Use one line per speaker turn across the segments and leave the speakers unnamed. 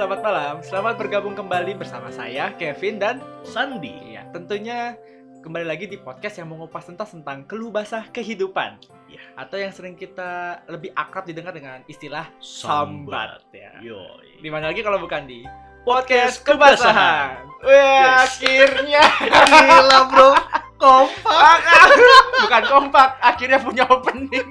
selamat malam. Selamat bergabung kembali bersama saya, Kevin dan
Sandi.
ya, tentunya kembali lagi di podcast yang mengupas tuntas tentang keluh basah kehidupan.
Ya.
Atau yang sering kita lebih akrab didengar dengan istilah sambat ya.
Yoi.
Di mana lagi kalau bukan di podcast kebasahan. Wah,
Yes.
akhirnya
Gila bro, kompak.
bukan kompak, akhirnya punya opening.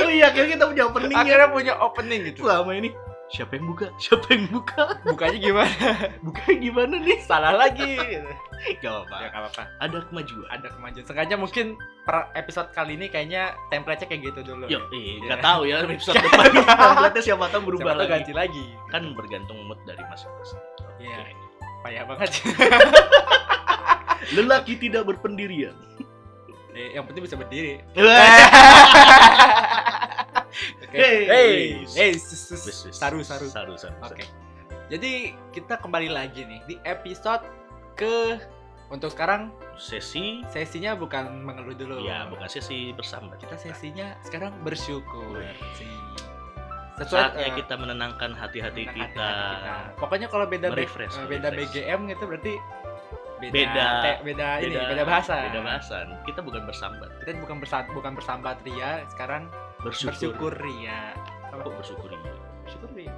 Oh iya, akhirnya kita punya opening ya.
Akhirnya punya opening gitu.
Selama ini siapa yang buka? Siapa yang buka?
Bukanya gimana?
Bukanya gimana nih?
Salah lagi.
Gak apa-apa.
Ya, nggak apa-apa.
Ada kemajuan.
ada kemajuan. Sengaja mungkin per episode kali ini kayaknya template-nya kayak gitu dulu.
Yo,
Iya.
nggak tahu ya episode depan template siapa tahu berubah
Siapa
lagi.
ganti lagi.
Kan bergantung mood dari masing-masing.
Iya. Payah banget.
Lelaki tidak berpendirian.
Eh, yang penting bisa berdiri. Oke.
Hey.
Hey, saru, saru.
Saru, saru.
Oke. Jadi kita kembali lagi nih di episode ke untuk sekarang
Sesi
sesinya bukan mengeluh dulu.
ya bukan sesi bersambat.
Kita sesinya sekarang bersyukur sih.
Saatnya
eh,
kita menenangkan hati-hati kita.
hati-hati kita. Pokoknya kalau beda be-
Merefresh,
eh, beda
merefresh.
BGM gitu berarti beda
Beda.
te- beda, ini beda bahasa.
Beda bahasa. Kita bukan bersambat,
Kita bukan bersat bukan bersambat ria, sekarang
bersyukur.
bersyukur ria. Apa?
Kok bersyukur iya?
Bersyukur ria.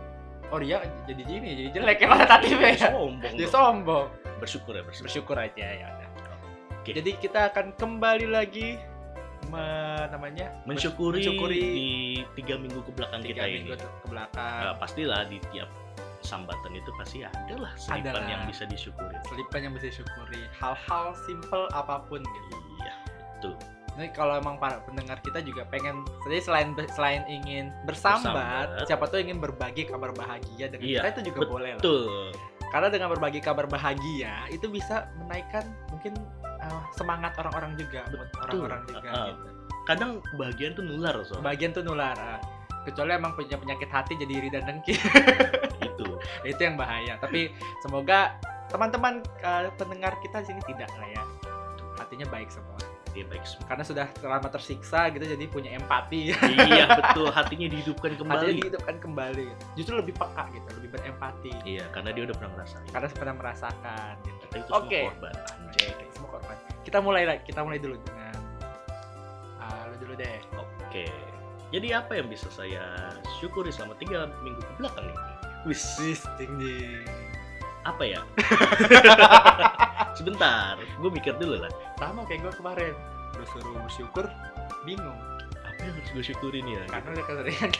Oh ria jadi gini, jadi jelek ya kualitatifnya ya.
Sombong.
Dia
dong.
sombong.
Bersyukur ya bersyukur.
Bersyukur aja ya. udah.
Oke.
Jadi kita akan kembali lagi me- namanya
mensyukuri,
mensyukuri
di tiga minggu ke belakang kita
minggu
ini.
ke belakang.
Nah, pastilah di tiap sambatan itu pasti ada lah selipan
Adalah.
yang bisa disyukuri.
Selipan yang bisa disyukuri. Hal-hal simple apa pun gitu.
Iya, betul.
Nih kalau emang para pendengar kita juga pengen jadi selain selain ingin bersambat,
Bersambat.
siapa tuh ingin berbagi kabar bahagia dengan
Iya,
kita itu juga boleh lah.
Betul.
Karena dengan berbagi kabar bahagia itu bisa menaikkan mungkin uh, semangat orang-orang juga buat orang-orang juga
Ah, ah.
gitu.
Kadang kebahagiaan tuh nular so.
Bagian tuh nular. ah. Kecuali emang punya penyakit hati jadi iri dan dengki.
itu.
itu yang bahaya. Tapi semoga teman-teman uh, pendengar kita di sini tidak lah ya. Hatinya baik semua.
Dia baik semua.
Karena sudah lama tersiksa gitu jadi punya empati.
iya, betul. Hatinya dihidupkan
Hatinya
kembali.
dihidupkan kembali. Justru lebih peka gitu, lebih berempati.
Iya, karena dia udah pernah ngerasain.
Karena pernah merasakan gitu.
Itu
Oke.
semua korban. Anjay.
Semua korban. Kita mulai lah, kita mulai dulu dengan ah, lu dulu deh.
Oke. Jadi apa yang bisa saya syukuri selama tiga minggu ke belakang ini? Wis,
Sis, ding ding.
apa ya? Sebentar, gue mikir dulu lah.
Sama kayak gue kemarin. Lu suruh bersyukur, bingung.
Apa yang harus gue syukurin ya?
Karena udah keseringan.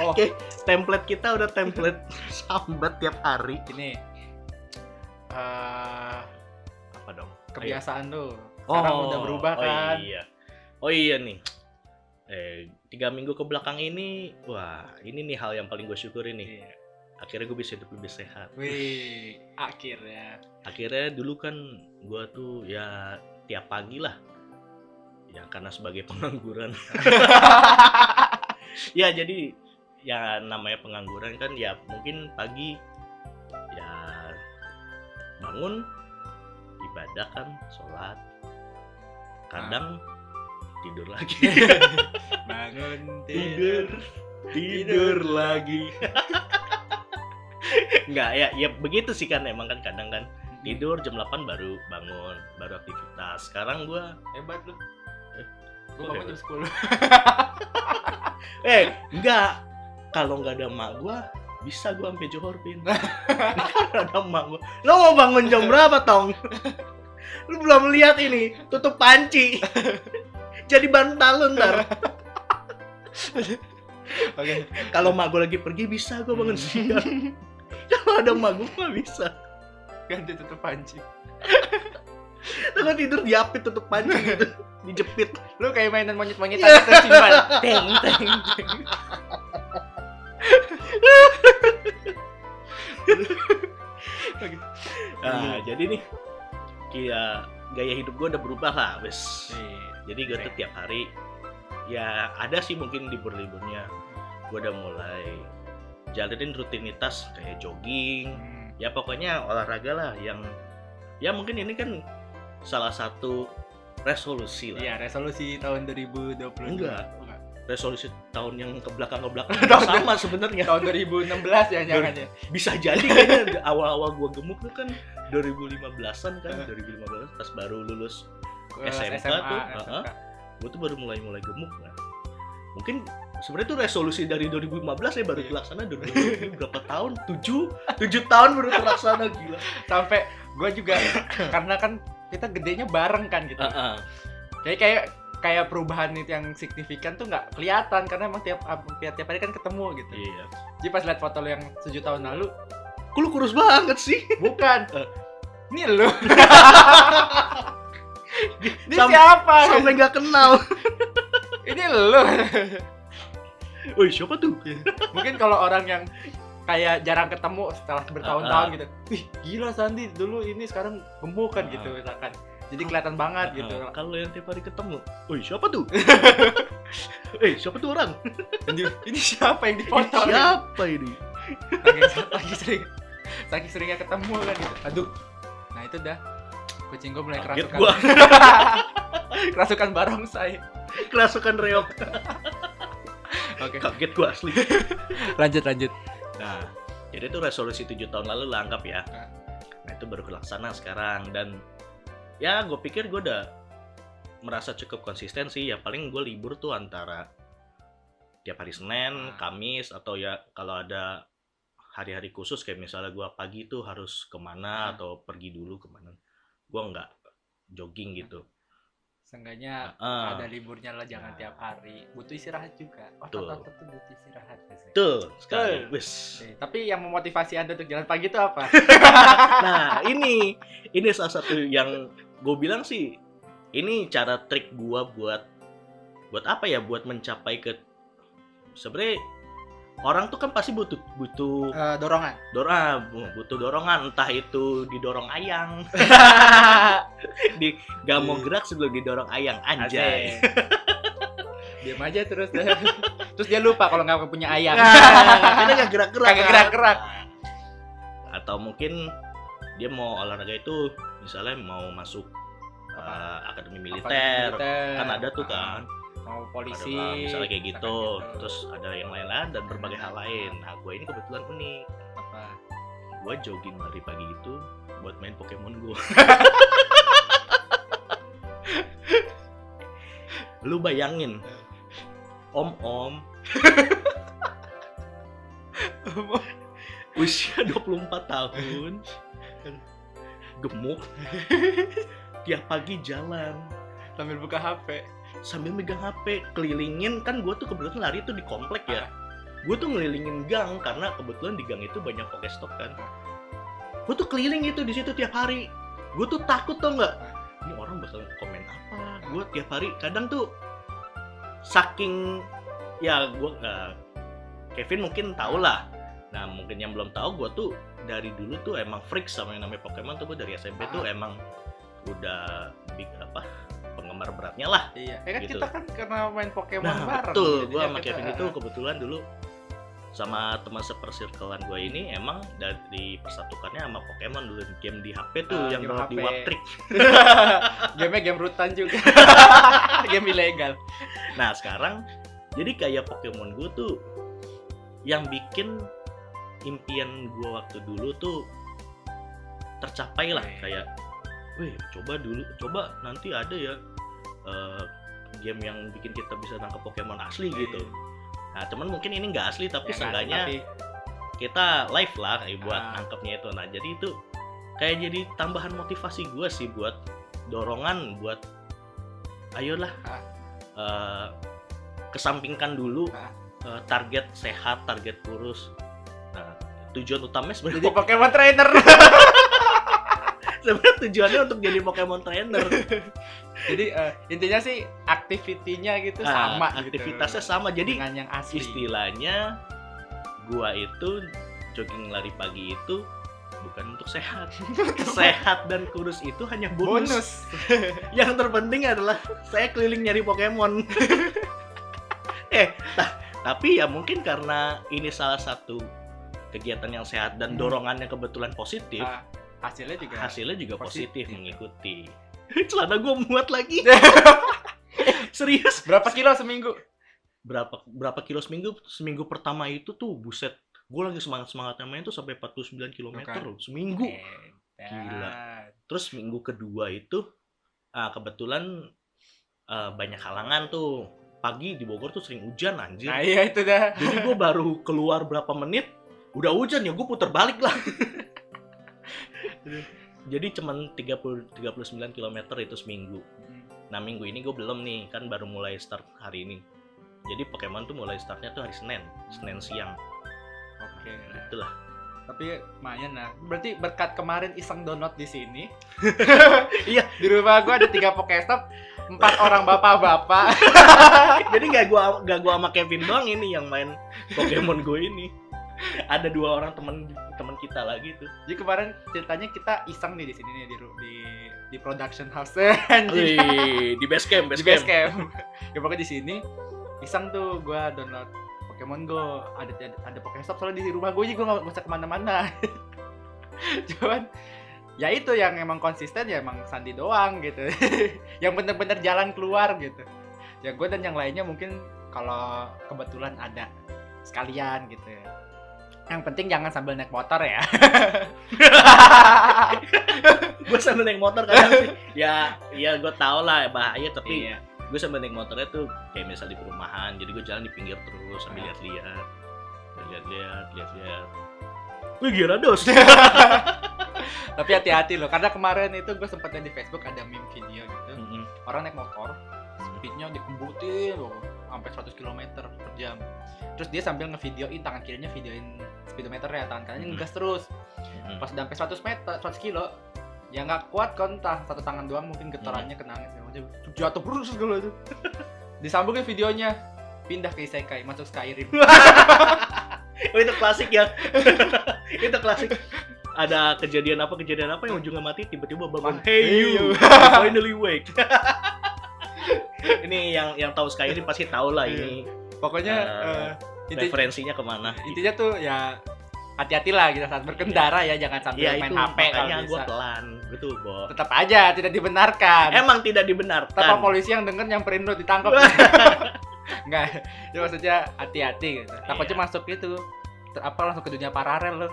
oh,
Oke, template kita udah template sambat tiap hari.
ini. eh
Apa dong?
kebiasaan lu. Sekarang udah berubah kan.
Oh iya. Oh iya nih. Eh, tiga minggu ke belakang ini, wah ini nih hal yang paling gue syukurin nih.
Iya.
Akhirnya gue bisa hidup lebih sehat.
Wih, akhirnya.
akhirnya dulu kan gua tuh ya tiap pagi lah. Ya karena sebagai pengangguran. Ya jadi ya namanya pengangguran kan ya mungkin pagi ya bangun ibadah kan sholat. Kadang tidur lagi.
Bangun
tidur tidur lagi Enggak ya ya begitu sih kan emang kan kadang kan tidur jam 8 baru bangun baru aktivitas. Sekarang gua
Hebat lu.
Eh,
Gue
kok
bangun jam 10.
eh enggak. Kalau nggak ada emak gua bisa gua sampai johor pin. Karena ada emak gua. Lo mau bangun jam berapa tong? Lu belum lihat ini tutup panci. Jadi bantal lu ntar.
Oke.
kalau emak gua lagi pergi bisa gua bangun siang kalau ada emak gua nggak bisa
Ganti tutup panci.
Lu kan tidur diapit tutup panci gitu dijepit
Lu kayak mainan monyet-monyetan
Iya.
gitu simpan. Teng teng teng.
Nah, jadi nih kia gaya hidup gue udah berubah lah, wes.
Iya.
Jadi gue tuh tiap hari ya ada sih mungkin libur-liburnya gue udah mulai jalanin rutinitas kayak jogging,
Hmm.
ya pokoknya olahraga lah yang ya mungkin ini kan salah satu resolusi lah.
Iya, resolusi tahun 2020.
Enggak.
Enggak.
resolusi tahun yang ke belakang ke belakang
Tahun-
sama sebenarnya
tahun 2016 ya jangan ya
bisa jadi kayaknya awal-awal gua gemuk tuh kan 2015-an kan
Eh.
2015 pas baru lulus
Eh,
SMK tuh, heeh. gua tuh baru mulai-mulai gemuk kan mungkin sebenarnya tuh resolusi dari 2015 ya baru
Iya.
terlaksana 2020 berapa tahun? 7 7 tahun baru terlaksana gila.
Sampai gue juga karena kan kita gedenya bareng kan gitu.
Heeh.
kayak kayak kayak perubahan itu yang signifikan tuh nggak kelihatan karena emang tiap tiap tiap hari kan ketemu gitu.
Iya.
Jadi pas lihat foto lo yang tujuh tahun lalu
kok lu kurus banget sih?
Bukan.
Eh.
ini lo ini
Sam-
siapa
sampai nggak kenal.
Ini lo
Woi siapa tuh?
Mungkin kalau orang yang kayak jarang ketemu setelah bertahun-tahun
Ah, ah.
gitu wih gila Sandi dulu ini sekarang gemuk kan
Ah.
gitu misalkan. Jadi kelihatan banget gitu.
kalau yang tiap hari ketemu Woi siapa tuh? Eh siapa tuh orang?
Ini, ini siapa yang
Ini
dipoto
siapa ini?
Lagi, lagi sering saking seringnya ketemu kan gitu. Aduh. Nah itu dah. Kucing gue mulai
kaget
kerasukan.
gua.
Kerasukan barongsai.
Kerasukan reok
oke.
Kaget gua asli.
Lanjut lanjut.
Nah jadi itu resolusi 7 tahun lalu lah anggap ya.
Ah.
nah itu baru kelaksana sekarang. Dan ya gue pikir gue udah merasa cukup konsisten sih. Ya paling gue libur tuh antara tiap hari Senin,
Ah.
Kamis atau ya kalau ada hari-hari khusus kayak misalnya gue pagi tuh harus ke mana
Ah.
atau pergi dulu ke mana. Gue nggak jogging gitu
Seenggaknya
Ah.
ada liburnya lah jangan tiap hari butuh istirahat juga otot-otot tuh butuh istirahat biasanya.
Betul sekali. Wis.
Tapi yang memotivasi anda untuk jalan pagi itu apa
Nah, ini ini salah satu yang gue bilang sih ini cara trik gua buat buat apa ya? Buat mencapai ke sebenarnya orang tuh kan pasti butuh butuh
Eh, dorongan.
Dorong butuh dorongan entah itu didorong ayang. Di gak mau
Iya.
gerak sebelum didorong ayang anjay.
Asik. diam aja terus. Terus dia lupa kalau nggak punya ayam
karena gak gerak-gerak.
Kagak gerak-gerak.
atau mungkin dia mau olahraga itu misalnya mau masuk uh, akademi militer. kan ada tuh kan
mau polisi
ada lah, misalnya kayak gitu
misalkan
terus ada yang lain-lain dan berbagai hal lain. Nah gue ini kebetulan unik.
Apa?
Gue jogging lari pagi itu buat main Pokemon Go. Lu bayangin. Om om usia 24 tahun. Gemuk. Tiap pagi jalan.
Sambil buka HP
sambil megang HP kelilingin. Kan gue tuh kebetulan lari tuh di komplek ya. Gue tuh ngelilingin gang karena kebetulan di gang itu banyak Pokestop kan. Gue tuh keliling itu di situ tiap hari. Gue tuh takut tau nggak? Ini orang bakal komen apa? Gue tiap hari kadang tuh saking ya gue nggak Kevin mungkin tau lah. Nah mungkin yang belum tahu gue tuh dari dulu tuh emang freak sama yang namanya Pokemon tuh. Gue dari SMP tuh
Ah.
emang udah big apa penggemar beratnya lah
iya eh kan
Gitu.
kita kan karena main Pokemon
Nah,
bareng
betul. Gue sama
kita-
Kevin itu kebetulan dulu sama teman sepersirkelan gue ini emang dari persatukannya sama Pokemon dulu game di HP tuh
Ah,
yang download di
HP.
Waptrik.
game game rutan juga game ilegal
Nah sekarang jadi kayak Pokemon gue tuh yang bikin impian gue waktu dulu tuh tercapai lah kayak, wih coba dulu, coba nanti ada ya eh, game yang bikin kita bisa nangkep Pokemon asli gitu. Nah cuman mungkin ini nggak asli tapi
Ya
seenggaknya
tapi
kita live lah eh, buat
Ah.
nangkepnya itu. Nah jadi itu kayak jadi tambahan motivasi gue sih buat dorongan buat ayolah
Ah.
eh, kesampingkan dulu
Ah.
eh, target sehat, target kurus. Nah tujuan utamanya
jadi
sebenarnya
Pokemon trainer
sebenarnya tujuannya untuk jadi Pokemon trainer.
jadi eh, intinya sih aktivitinya gitu
Ah,
sama
aktivitasnya
gitu.
sama. Jadi
dengan yang asli
istilahnya gua itu jogging lari pagi itu bukan untuk sehat. sehat dan kurus itu hanya bonus.
bonus
Yang terpenting adalah saya keliling nyari Pokemon. eh, ta- tapi ya mungkin karena ini salah satu kegiatan yang sehat dan
Hmm.
dorongannya kebetulan positif,
Ah, hasilnya juga
hasilnya juga positif,
positif.
mengikuti. Celana gue muat lagi. Serius?
berapa kilo seminggu
berapa berapa kilo seminggu seminggu pertama itu tuh buset gue lagi semangat semangatnya main tuh sampai 49 km loh seminggu. Gila. terus minggu kedua itu ah, kebetulan eh, banyak halangan tuh pagi di Bogor tuh sering hujan anjir
Nah iya itu dah.
jadi gue baru keluar berapa menit udah hujan ya gue puter balik lah jadi cuman 30 39 km itu seminggu nah minggu ini gue belum nih kan baru mulai start hari ini jadi Pokemon tuh mulai startnya tuh hari Senin Senin siang
Oke.
Nah, itulah
Tapi lumayan lah. Berarti berkat kemarin iseng download di sini.
Iya.
Di rumah gua ada tiga Pokestop, empat orang bapak-bapak.
jadi nggak gua nggak gua sama Kevin doang ini yang main Pokemon Go ini ada dua orang teman teman kita lagi tuh.
Jadi kemarin ceritanya kita iseng nih di sini nih di di, di production house.
Wih, di base camp,
di base camp. ya pokoknya di sini iseng tuh gua download Pokemon Go. Ada ada, ada Pokestop soalnya di rumah gue jadi gue nggak usah ke mana-mana. Cuman ya itu yang emang konsisten ya emang Sandi doang gitu. Yang bener-bener jalan keluar gitu. Ya gue dan yang lainnya mungkin kalau kebetulan ada sekalian gitu ya yang penting jangan sambil naik motor ya.
Gue sambil naik motor kadang sih. Ya ya gue tau lah bahaya tapi
iya.
gue sambil naik motornya tuh kayak misal di perumahan jadi gue jalan di pinggir terus sambil
Ah.
lihat-lihat lihat-lihat lihat-lihat. Wih Gyarados
tapi hati-hati loh karena kemarin itu gue sempet liat di Facebook ada meme video gitu.
Mm-mm.
orang naik motor speednya dikembutin loh sampai 100 km per jam. Terus dia sambil ngevideoin tangan kirinya videoin speedometernya tangan kanannya
Mhm.
ngegas terus. Pas udah sampai 100 meter 100 kilo ya nggak kuat kan entah satu tangan doang mungkin getarannya kena angin segala macam jatuh terus segala itu disambungin videonya pindah ke Isekai masuk Skyrim.
Oh itu klasik ya. Itu klasik. Ada kejadian apa kejadian apa yang ujungnya mati tiba-tiba bangun hey you. finally wake ini yang yang tahu Skyrim pasti tahu lah ini.
Pokoknya
Eh,
eh, inti-
referensinya ke mana
intinya tuh ya hati-hati lah gitu saat berkendara ya jangan sambil
Iya
main
itu
HP kalau
gue pelan. Betul Bo.
Tetap aja tidak dibenarkan.
Emang tidak
Tapi
dibenarkan
polisi yang denger nyamperin lo ditangkap. Enggak, ya maksudnya hati-hati gitu. Takutnya
Iya.
masuk itu apa langsung ke dunia paralel lo.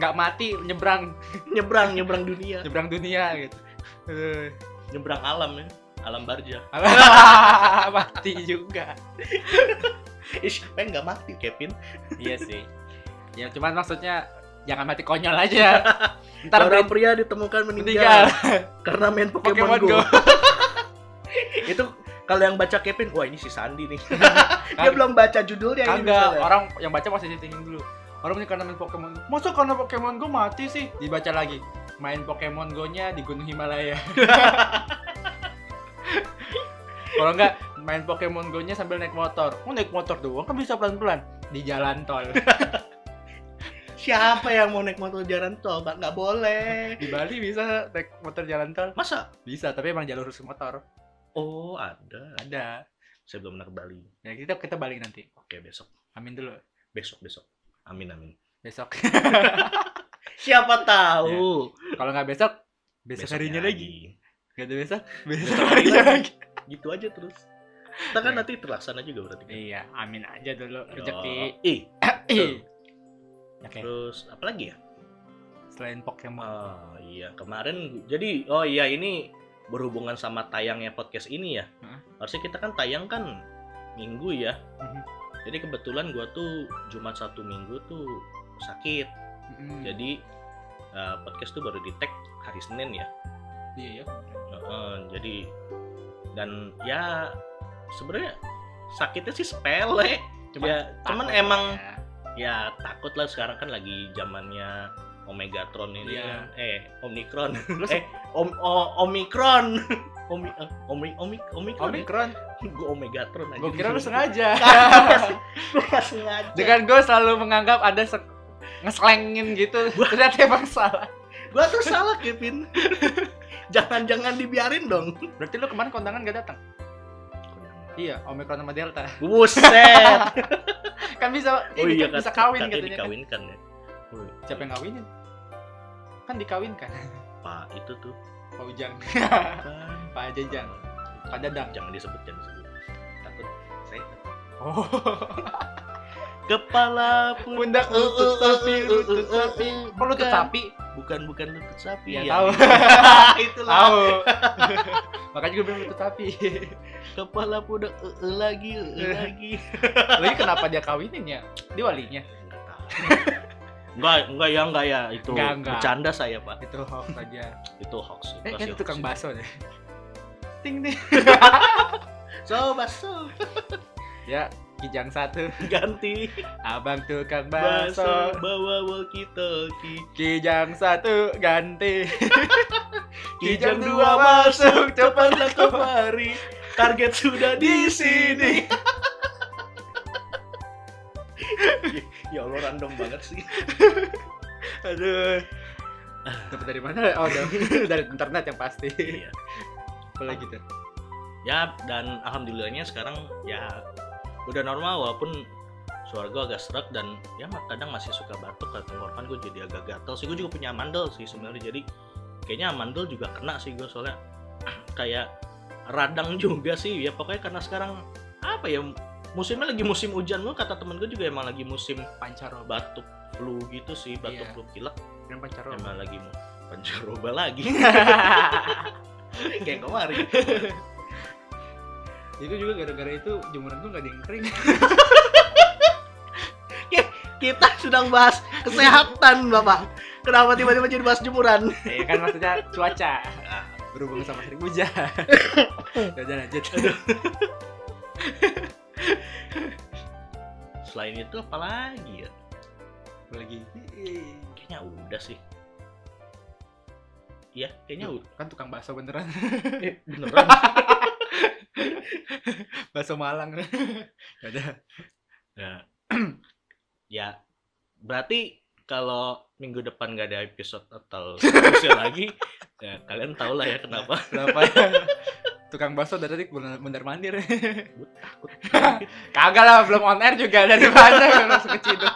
Enggak mati nyebrang.
Nyebrang nyebrang dunia.
Nyebrang dunia gitu. Eh,
nyebrang alam ya alam barja
mati juga.
Ih, siapa yang nggak mati Kevin
Iya sih. Ya cuman maksudnya jangan mati konyol aja. Ntar berit-
pria ditemukan meninggal
meninggal
karena main Pokemon,
Pokemon
Go.
Go.
itu kalau yang baca Kevin, wah ini si Sandi nih. Dia belum baca judulnya ini
Kagak,
misalnya.
orang yang baca masih ditingin dulu. Orang ini karena main Pokemon Go. Masa karena Pokemon Go mati sih? Dibaca lagi. Main Pokemon Go-nya di Gunung Himalaya. Kalau enggak main Pokemon Go-nya sambil naik motor. Oh, naik motor doang kan bisa pelan-pelan di jalan tol.
Siapa yang mau naik motor jalan tol? Nggak nggak boleh.
di Bali bisa naik motor jalan tol.
Masa?
Bisa, tapi emang jalur khusus motor.
Oh ada.
Ada.
Saya belum pernah ke Bali.
Ya kita kita balik nanti.
Oke besok.
Amin dulu.
Besok besok. Amin amin.
Besok.
Siapa tahu.
Kalau nggak besok, besok
Besoknya
harinya lagi. Gak ada besok, besok
Besok
harinya
harinya
lagi.
Gitu aja terus. Kita kan
Ya.
nanti terlaksana juga berarti. kan?
Iya, amin aja dulu rezeki.
Ih.
Oke,
terus apa lagi ya?
selain Pokemon.
Oh iya, kemarin jadi oh iya ini berhubungan sama tayangnya podcast ini ya. Harusnya kita kan tayang kan minggu ya.
Mhm.
Jadi kebetulan gua tuh Jumat satu minggu tuh sakit.
Mm.
Jadi eh, podcast tuh baru di tag hari Senin ya.
iya ya.
Heeh, jadi dan ya sebenarnya sakitnya sih sepele.
Cuman
ya, cuman emang
ya.
ya takut lah sekarang kan lagi zamannya Omegatron ini
Iya.
kan. eh Omikron eh om o- Omikron Omi eh, Omi Omi Omikron
Omikron.
gue Omegatron aja
Gue kira lu sengaja.
gue sengaja
Dengan gue selalu menganggap ada se- ngeslengin gitu. Ternyata emang salah.
gue tuh salah Kevin jangan jangan dibiarin dong
Berarti lu kemarin kondangan gak datang? Iya, Omikron sama Delta.
buset
Kan bisa,
oh
ini
iya
kan bisa kawin
katanya
katanya kan.
dikawinkan ya Oh,
Siapa yang kawinin? Kan dikawinkan.
pak itu tuh
Pak Ujang.
kan
Pak Jajang. Pak Dadang.
jangan disebut jangan disebut takut saya
Oh.
Kepala
Pundak lutut sapi, lutut sapi.
Bukan.
sapi?
Bukan bukan lutut sapi
Ya,
ya.
tahu.
Itulah.
Tahu. Makanya gue bilang lutut sapi.
Kepala pundak eh, eh, lagi eh, lagi.
Lagi kenapa dia kawinin ya? Dia walinya.
Enggak, enggak ya, enggak ya. Itu
Enggak, enggak.
bercanda saya, Pak.
Itu hoax aja.
Itu hoax.
Eh,
Itu
kan tukang bakso deh. Ting ting.
So, baso.
Ya, kijang satu.
Ganti.
Abang tukang bakso.
bawa walkie talkie.
Kijang satu ganti.
Kijang dua masuk, cepatlah kemari. Target sudah di sini. ya Allah random banget sih.
Aduh. Dapat dari mana? Oh, dari, dari internet yang pasti.
Iya.
Apa lagi tuh?
Ya dan alhamdulillahnya sekarang ya udah normal walaupun suara gue agak serak dan ya kadang masih suka batuk atau tenggorokan gue jadi agak gatel sih. Gue juga punya amandel sih sebenarnya. Jadi kayaknya amandel juga kena sih gue soalnya. Kayak radang juga sih. Ya pokoknya karena sekarang apa ya musimnya lagi musim hujan gue kata temen gue juga emang lagi musim
Pancaroba.
batuk flu gitu sih. Batuk
Iya.
flu pilek.
Yang pancaroba.
emang lagi mau pancaroba lagi. Kayak kemarin
itu juga gara-gara itu jemuran gue gak ada yang kering.
kita sedang bahas kesehatan bapak kenapa tiba-tiba jadi bahas jemuran
ya kan maksudnya cuaca.
Ah.
Berhubung sama sering hujan. Ya udah lanjut.
selain itu apa lagi ya
Apa lagi.
kayaknya udah sih Iya, kayaknya udah.
Kan tukang bakso beneran.
Eh, beneran.
bakso Malang. ya
ya. ya, berarti kalau minggu depan nggak ada episode atau spesial lagi, ya kalian tau lah ya kenapa.
Kenapa ya? Tukang bakso dari tadi bener mandir. Kagak lah, belum on air juga dari mana langsung keciduk.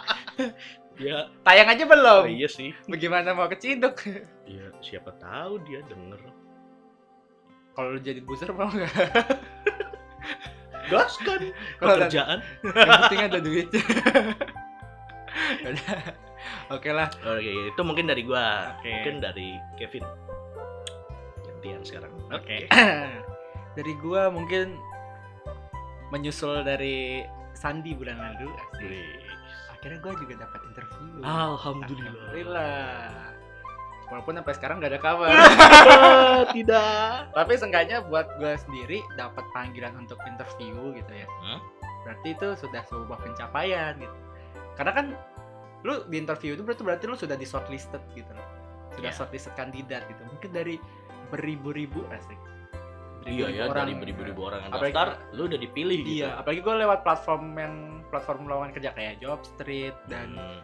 Ya,
Tayang aja belum.
oh iya sih.
Bagaimana mau keciduk?
Ya, siapa tahu dia denger.
Kalau lu jadi buzzer mau nggak?
Gas kan pekerjaan.
Yang penting ada duit. Udah. Oke lah.
Oke, itu mungkin dari gua.
Oke.
Mungkin dari Kevin. Gantian sekarang.
Oke. dari gua mungkin menyusul dari Sandi bulan lalu. Akhirnya gua juga dapat interview.
Alhamdulillah.
Alhamdulillah. Walaupun sampai sekarang gak ada kabar.
Tidak.
Tapi seenggaknya buat gue sendiri dapat panggilan untuk interview gitu ya.
Hmm?
Berarti itu sudah sebuah pencapaian gitu. Karena kan lu di interview itu berarti berarti lu sudah di shortlisted gitu loh. Sudah
Iya.
shortlisted kandidat gitu. Mungkin dari beribu-ribu asik.
Iya ya,
orang.
dari beribu-ribu orang yang
Apalagi-
daftar, lu udah dipilih gitu.
Iya, apalagi gue lewat platform yang platform lowongan kerja kayak Jobstreet dan
Hmm.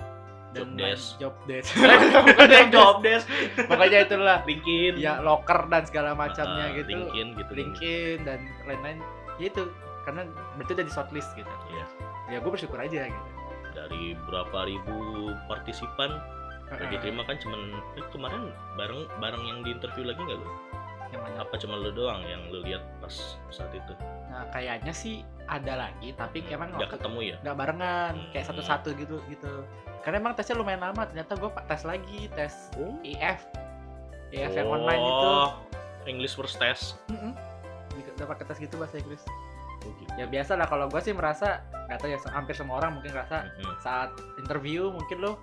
Dan
Jobdesk.
Jobdesk.
Bukan yang job desk.
Pokoknya itulah.
LinkedIn.
Ya locker dan segala macamnya
Ah,
gitu.
LinkedIn gitu.
LinkedIn dan lain-lain ya itu karena berarti udah di shortlist gitu
Iya.
ya gue bersyukur aja gitu
Dari berapa ribu partisipan yang diterima kan cuman eh, kemarin bareng bareng yang di interview lagi nggak lu?
yang mana
Apa cuma lu doang yang lu lihat pas saat itu?
Nah kayaknya sih ada lagi tapi emang
Nggak ketemu ya?
nggak barengan kayak
Hmm.
satu-satu gitu gitu karena emang tesnya lumayan lama ternyata gue tes lagi tes
Oh.
IF IF yang online itu
Oh, English first test.
Mm-mm. Di- dapat kertas gitu bahasa Inggris
Oh, gitu.
ya biasa lah kalau gue sih merasa nggak tahu ya hampir semua orang mungkin ngerasa
Mhm.
saat interview mungkin lo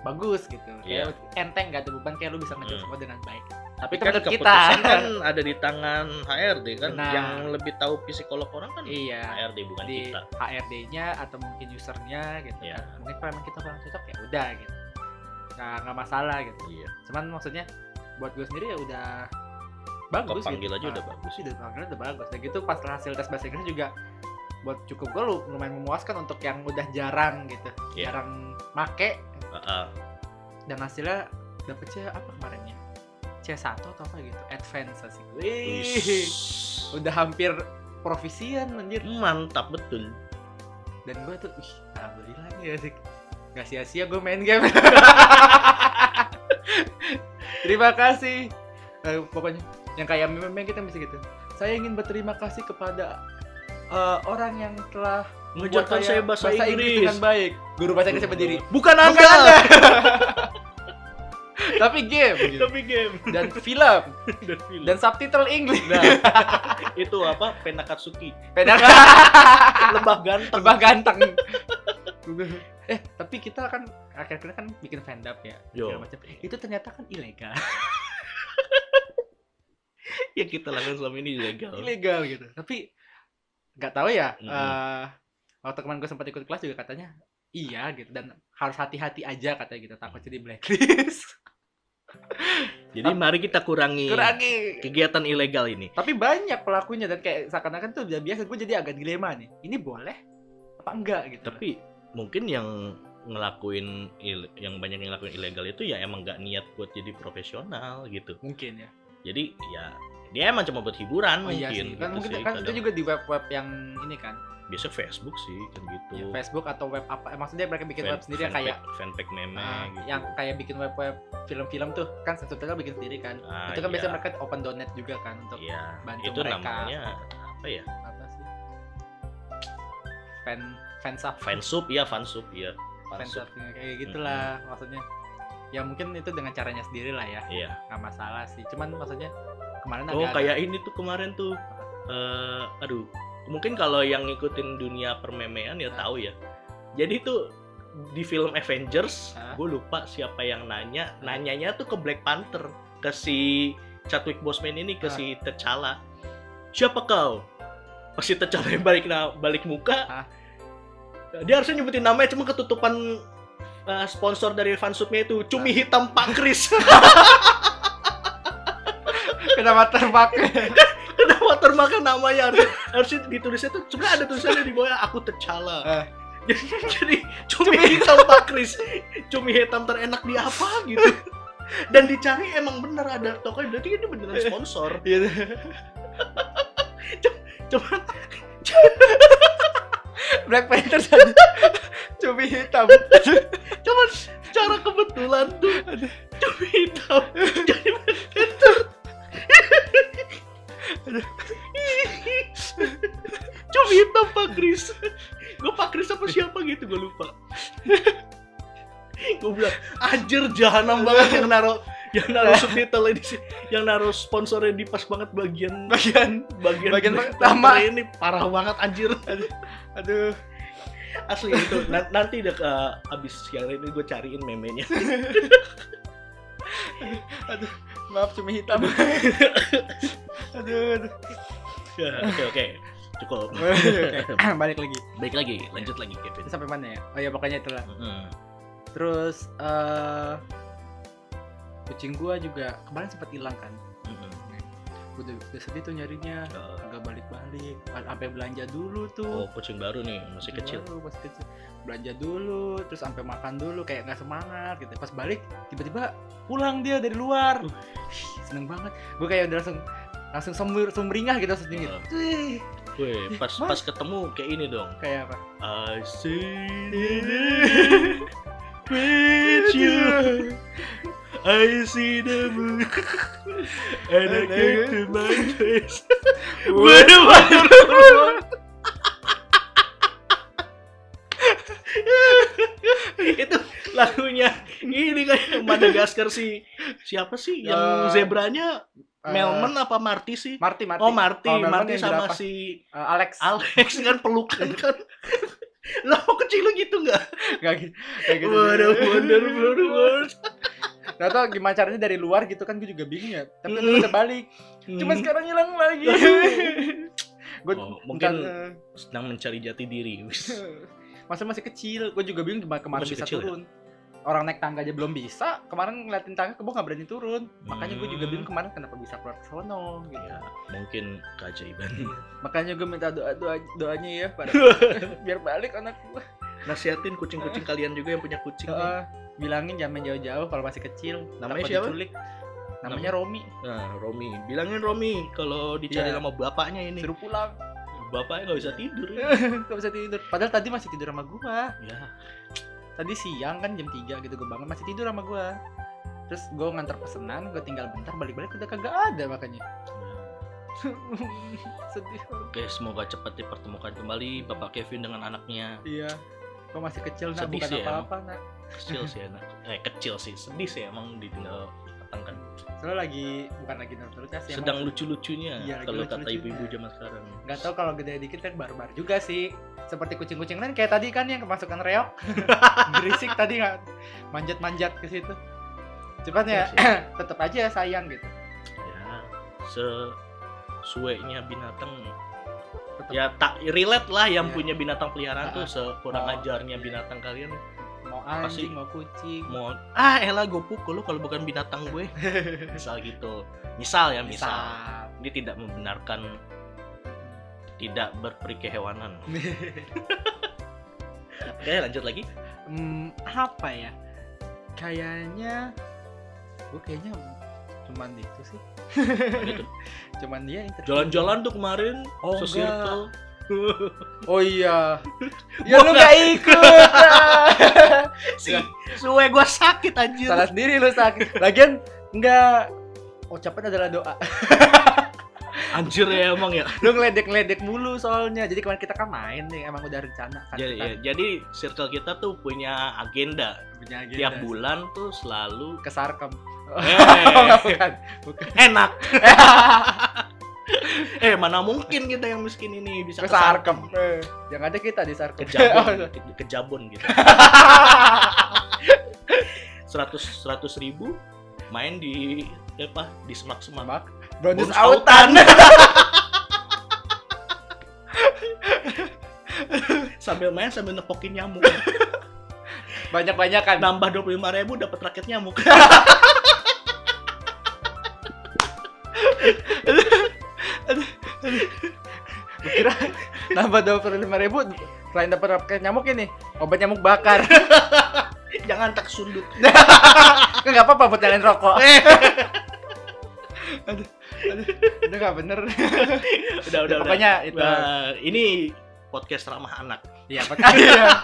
bagus gitu kayak enteng gak tuh beban kayak lo bisa ngejawab
Hmm.
semua dengan baik tapi itu
Kan
menurut kita
keputusan kan ada di tangan HRD kan
Benar.
yang lebih tahu psikolog orang kan
iya
HRD bukan
di
kita.
HRD-nya atau mungkin usernya gitu
Iya.
kan mungkin kalau kita kurang cocok ya udah gitu nggak nggak masalah gitu
Iya.
cuman maksudnya buat gue sendiri ya udah bagus
Kepanggil
gitu.
aja udah
Ah,
bagus.
sih udah panggil udah bagus dan gitu pas hasil tes bahasa Inggris juga buat cukup gue lu- lumayan memuaskan untuk yang udah jarang gitu
Iya.
jarang make
Ah, ah.
dan hasilnya dapet C apa kemarinnya C1 atau apa gitu advance asik
Wih.
Udah hampir profisian anjir
Mantap betul.
dan gue tuh ih alhamdulillah nih asik gak sia-sia gue main game terima kasih Eh, pokoknya yang kayak meme kita bisa gitu saya ingin berterima kasih kepada eh, orang yang telah
Mengajarkan saya bahasa, Inggris.
dengan baik. Guru bahasa Inggris berdiri.
Bukan
Bukan
Anda.
Tapi game gitu.
Tapi game
dan film
dan film.
dan subtitle English.
Nah, itu apa? Penakatsuki.
Beda
Lebah ganteng.
lebah ganteng. eh, tapi kita kan akhir-akhir kan bikin fandom ya. Macam. Itu ternyata kan ilegal.
ya kita lakukan selama ini ilegal.
ilegal gitu. Tapi nggak tahu ya.
Mm.
eh, waktu kemarin gue sempat ikut kelas juga katanya iya gitu dan harus hati-hati aja katanya gitu takut jadi blacklist.
Jadi mari kita kurangi
Kurangi.
kegiatan ilegal ini.
Tapi banyak pelakunya dan kayak seakan-akan tuh udah biasa gue jadi agak dilema nih. Ini boleh apa enggak gitu.
Tapi mungkin yang ngelakuin yang banyak yang ngelakuin ilegal itu ya emang nggak niat buat jadi profesional gitu.
mungkin ya.
Jadi ya dia emang cuma buat hiburan
Oh iya
mungkin.
sih. Kan
gitu
mungkin
sih.
kan itu juga di web-web yang ini kan.
biasa Facebook sih kan gitu.
Ya, Facebook atau web apa? eh, Maksudnya mereka bikin
Fan-
web sendiri yang kayak
fanpage- meme
ah,
gitu.
yang kayak bikin web-web film-film tuh kan subtitle bikin sendiri kan.
Ah,
itu kan
iya.
biasanya mereka open donate juga kan untuk
Iya,
bantu
itu
mereka.
namanya apa ya?
apa sih? Fan fansub.
Fansub ya, fansub ya.
fansub kayak gitulah maksudnya. Ya mungkin itu dengan caranya sendiri lah ya.
Iya.
Nggak masalah sih. Cuman maksudnya kemarin
Oh,
agak
kayak ini tuh kemarin tuh eh aduh, mungkin kalau yang ngikutin dunia permemean ya
Ah.
tahu ya. Jadi tuh di film Avengers, gue lupa siapa yang nanya, nanyanya tuh ke Black Panther, ke si Chadwick Boseman ini, ke si T'Challa. Siapa kau? Pas si T'Challa yang balik na- balik muka,
Ah.
dia harusnya nyebutin namanya cuma ketutupan eh, sponsor dari fansubnya itu cumi hitam Pak Kris.
kenapa terpakai
Kenapa watermarknya namanya harus harusnya ditulisnya tuh sebenarnya ada tulisannya di bawah aku T'Challa.
Ah.
Jadi, jadi cumi hitam Pak Kris, cumi hitam terenak di apa gitu. Dan dicari emang bener ada tokonya, berarti ini beneran sponsor.
Iya.
Cuman
Black Panther tadi cumi hitam
cuman secara kebetulan tuh cumi hitam jadi Black Panther. Cumi hitam Pak Kris. Gue Pak Kris apa siapa gitu gue lupa. gue bilang anjir jahanam banget yang naro yang naruh subtitle ini sih. Yang naruh sponsornya di pas banget bagian
bagian
bagian
Bagian pertama.
Ini parah banget anjir.
Aduh
asli itu. Na- nanti udah ke abis siang ini gue cariin memenya
maaf cumi hitam. Aduh, aduh.
Ya, oke oke. Cukup.
Oke, balik lagi.
Baik lagi lanjut lagi Kevin.
Sampai mana ya? Oh ya pokoknya itulah.
Mm-mm.
terus eh kucing gua juga kemarin sempat hilang kan udah, udah sedih tuh nyarinya.
Uh,
agak balik-balik. Sampai belanja dulu tuh.
Oh kucing baru nih masih
Kucing
kecil.
baru, masih kecil. Belanja dulu terus sampai makan dulu kayak nggak semangat gitu. Pas balik tiba-tiba pulang dia dari luar.
Uh.
Seneng banget. Gue kayak udah langsung langsung sumber sumringah gitu langsung dingin
Uh.
Wih,
Weh, pas
Mas.
pas ketemu kayak ini dong.
Kayak apa?
I see with you I see the moon? And I get to my face What a wonderful itu lagunya ini kayak Madagaskar si siapa sih? Yang
Eh,
zebranya
Eh,
Melman apa Marty sih?
Marty Marty.
Oh Marty.
Oh, Melman
Marty sama
berapa?
si
Eh, Alex.
Alex kan pelukan kan. Lah kecil lu gitu nggak?
Nggak gitu kayak gitu.
What a wonderful world
Gak tau gimana caranya dari luar gitu kan gue juga bingung ya Tapi
Mm.
udah balik Cuma
Hmm.
sekarang hilang lagi Gue
Oh, mungkin sedang mencari jati diri
Masa masih kecil Gue juga bingung gimana kemarin
Masih
bisa
kecil ya?
turun Orang naik tangga aja belum bisa Kemarin ngeliatin tangga gue gak berani turun Makanya gue juga
Hmm.
bingung kemarin kenapa bisa keluar ke sono gitu.
ya mungkin keajaiban
Makanya gue minta doa, doa doanya ya pada biar balik anak gue.
Nasihatin kucing-kucing kalian juga yang punya kucing nih.
Heeh, bilangin jangan jauh-jauh kalau masih kecil.
Namanya siapa?
diculik. Namanya Romi.
nah Romi bilangin Romi kalau dicari
Iya.
sama bapaknya ini
Suruh pulang.
bapaknya nggak bisa tidur ya.
Gak bisa tidur. Padahal tadi masih tidur sama gua.
ya
Tadi siang kan jam 3 gitu gue bangun masih tidur sama gua. Terus gue ngantar pesenan, gue tinggal bentar balik-balik udah kagak ada makanya. sedih
Oke, semoga cepat dipertemukan kembali Bapak Kevin dengan anaknya.
iya kok masih kecil nak
Sedih
bukan
sih
apa-apa nak
Kecil sih anak. Eh, kecil sih. Sedih sih emang ditinggal petangkan.
soalnya lagi bukan lagi naturalitas sih
Sedang lucu-lucunya
Iya,
kalau kata
lucu-lucunya.
ibu-ibu zaman sekarang.
nggak tahu kalau gede dikit kan barbar juga sih seperti kucing-kucing lain kayak tadi kan yang kemasukan reok berisik tadi nggak manjat-manjat ke situ cuman ya
Iya
tetap aja sayang gitu
Ya, sesuainya binatang
tetap
ya tak relate lah yang
Iya.
punya binatang peliharaan tuh
Ah,
sekurang
oh,
ajarnya
iya.
binatang kalian.
Mau
pasti-
anjing mau kucing.
Mau ah elah gue pukul lu kalau bukan binatang gue. Misal gitu. Misal ya misal.
Misal.
Ini tidak membenarkan tidak berperi kehewanan oke lanjut lagi.
Hmm, apa ya? Kayaknya gue kayaknya cuman itu sih
Gitu.
cuman dia interview.
jalan-jalan tuh kemarin
Oh,
se-circle
oh iya. Ya lu gak ikut.
Si suwe gue sakit anjir.
Salah sendiri lu sakit. Lagian enggak. Ucapan adalah doa.
Anjir ya emang ya.
Lu ngeledek-ngeledek mulu soalnya. Jadi kemarin kita kan main nih emang udah rencana kan
jadi,
kita.
ya, jadi circle kita tuh punya agenda.
Punya agenda.
tiap bulan tuh selalu
ke Sarkem
eh,
bukan. Bukan.
Enak. Eh mana mungkin kita yang miskin ini bisa
ke Sarkem? Eh, yang ada kita di Sarkem.
Ke Jabon ke, ke Jabon gitu. Seratus seratus ribu main di apa di semak semak.
Mak, bonus
Bonus
autan.
sambil main sambil nepokin nyamuk.
Banyak-banyak kan
nambah dua puluh lima ribu dapat raket nyamuk
kira nambah dua puluh lima ribu selain dapat raket nyamuk ini obat nyamuk bakar.
Jangan tak sundut.
Nggak apa-apa buat nyalain rokok. Itu nggak bener.
Udah udah
Ya, pokoknya
udah.
itu
ini podcast ramah anak.
Iya makanya.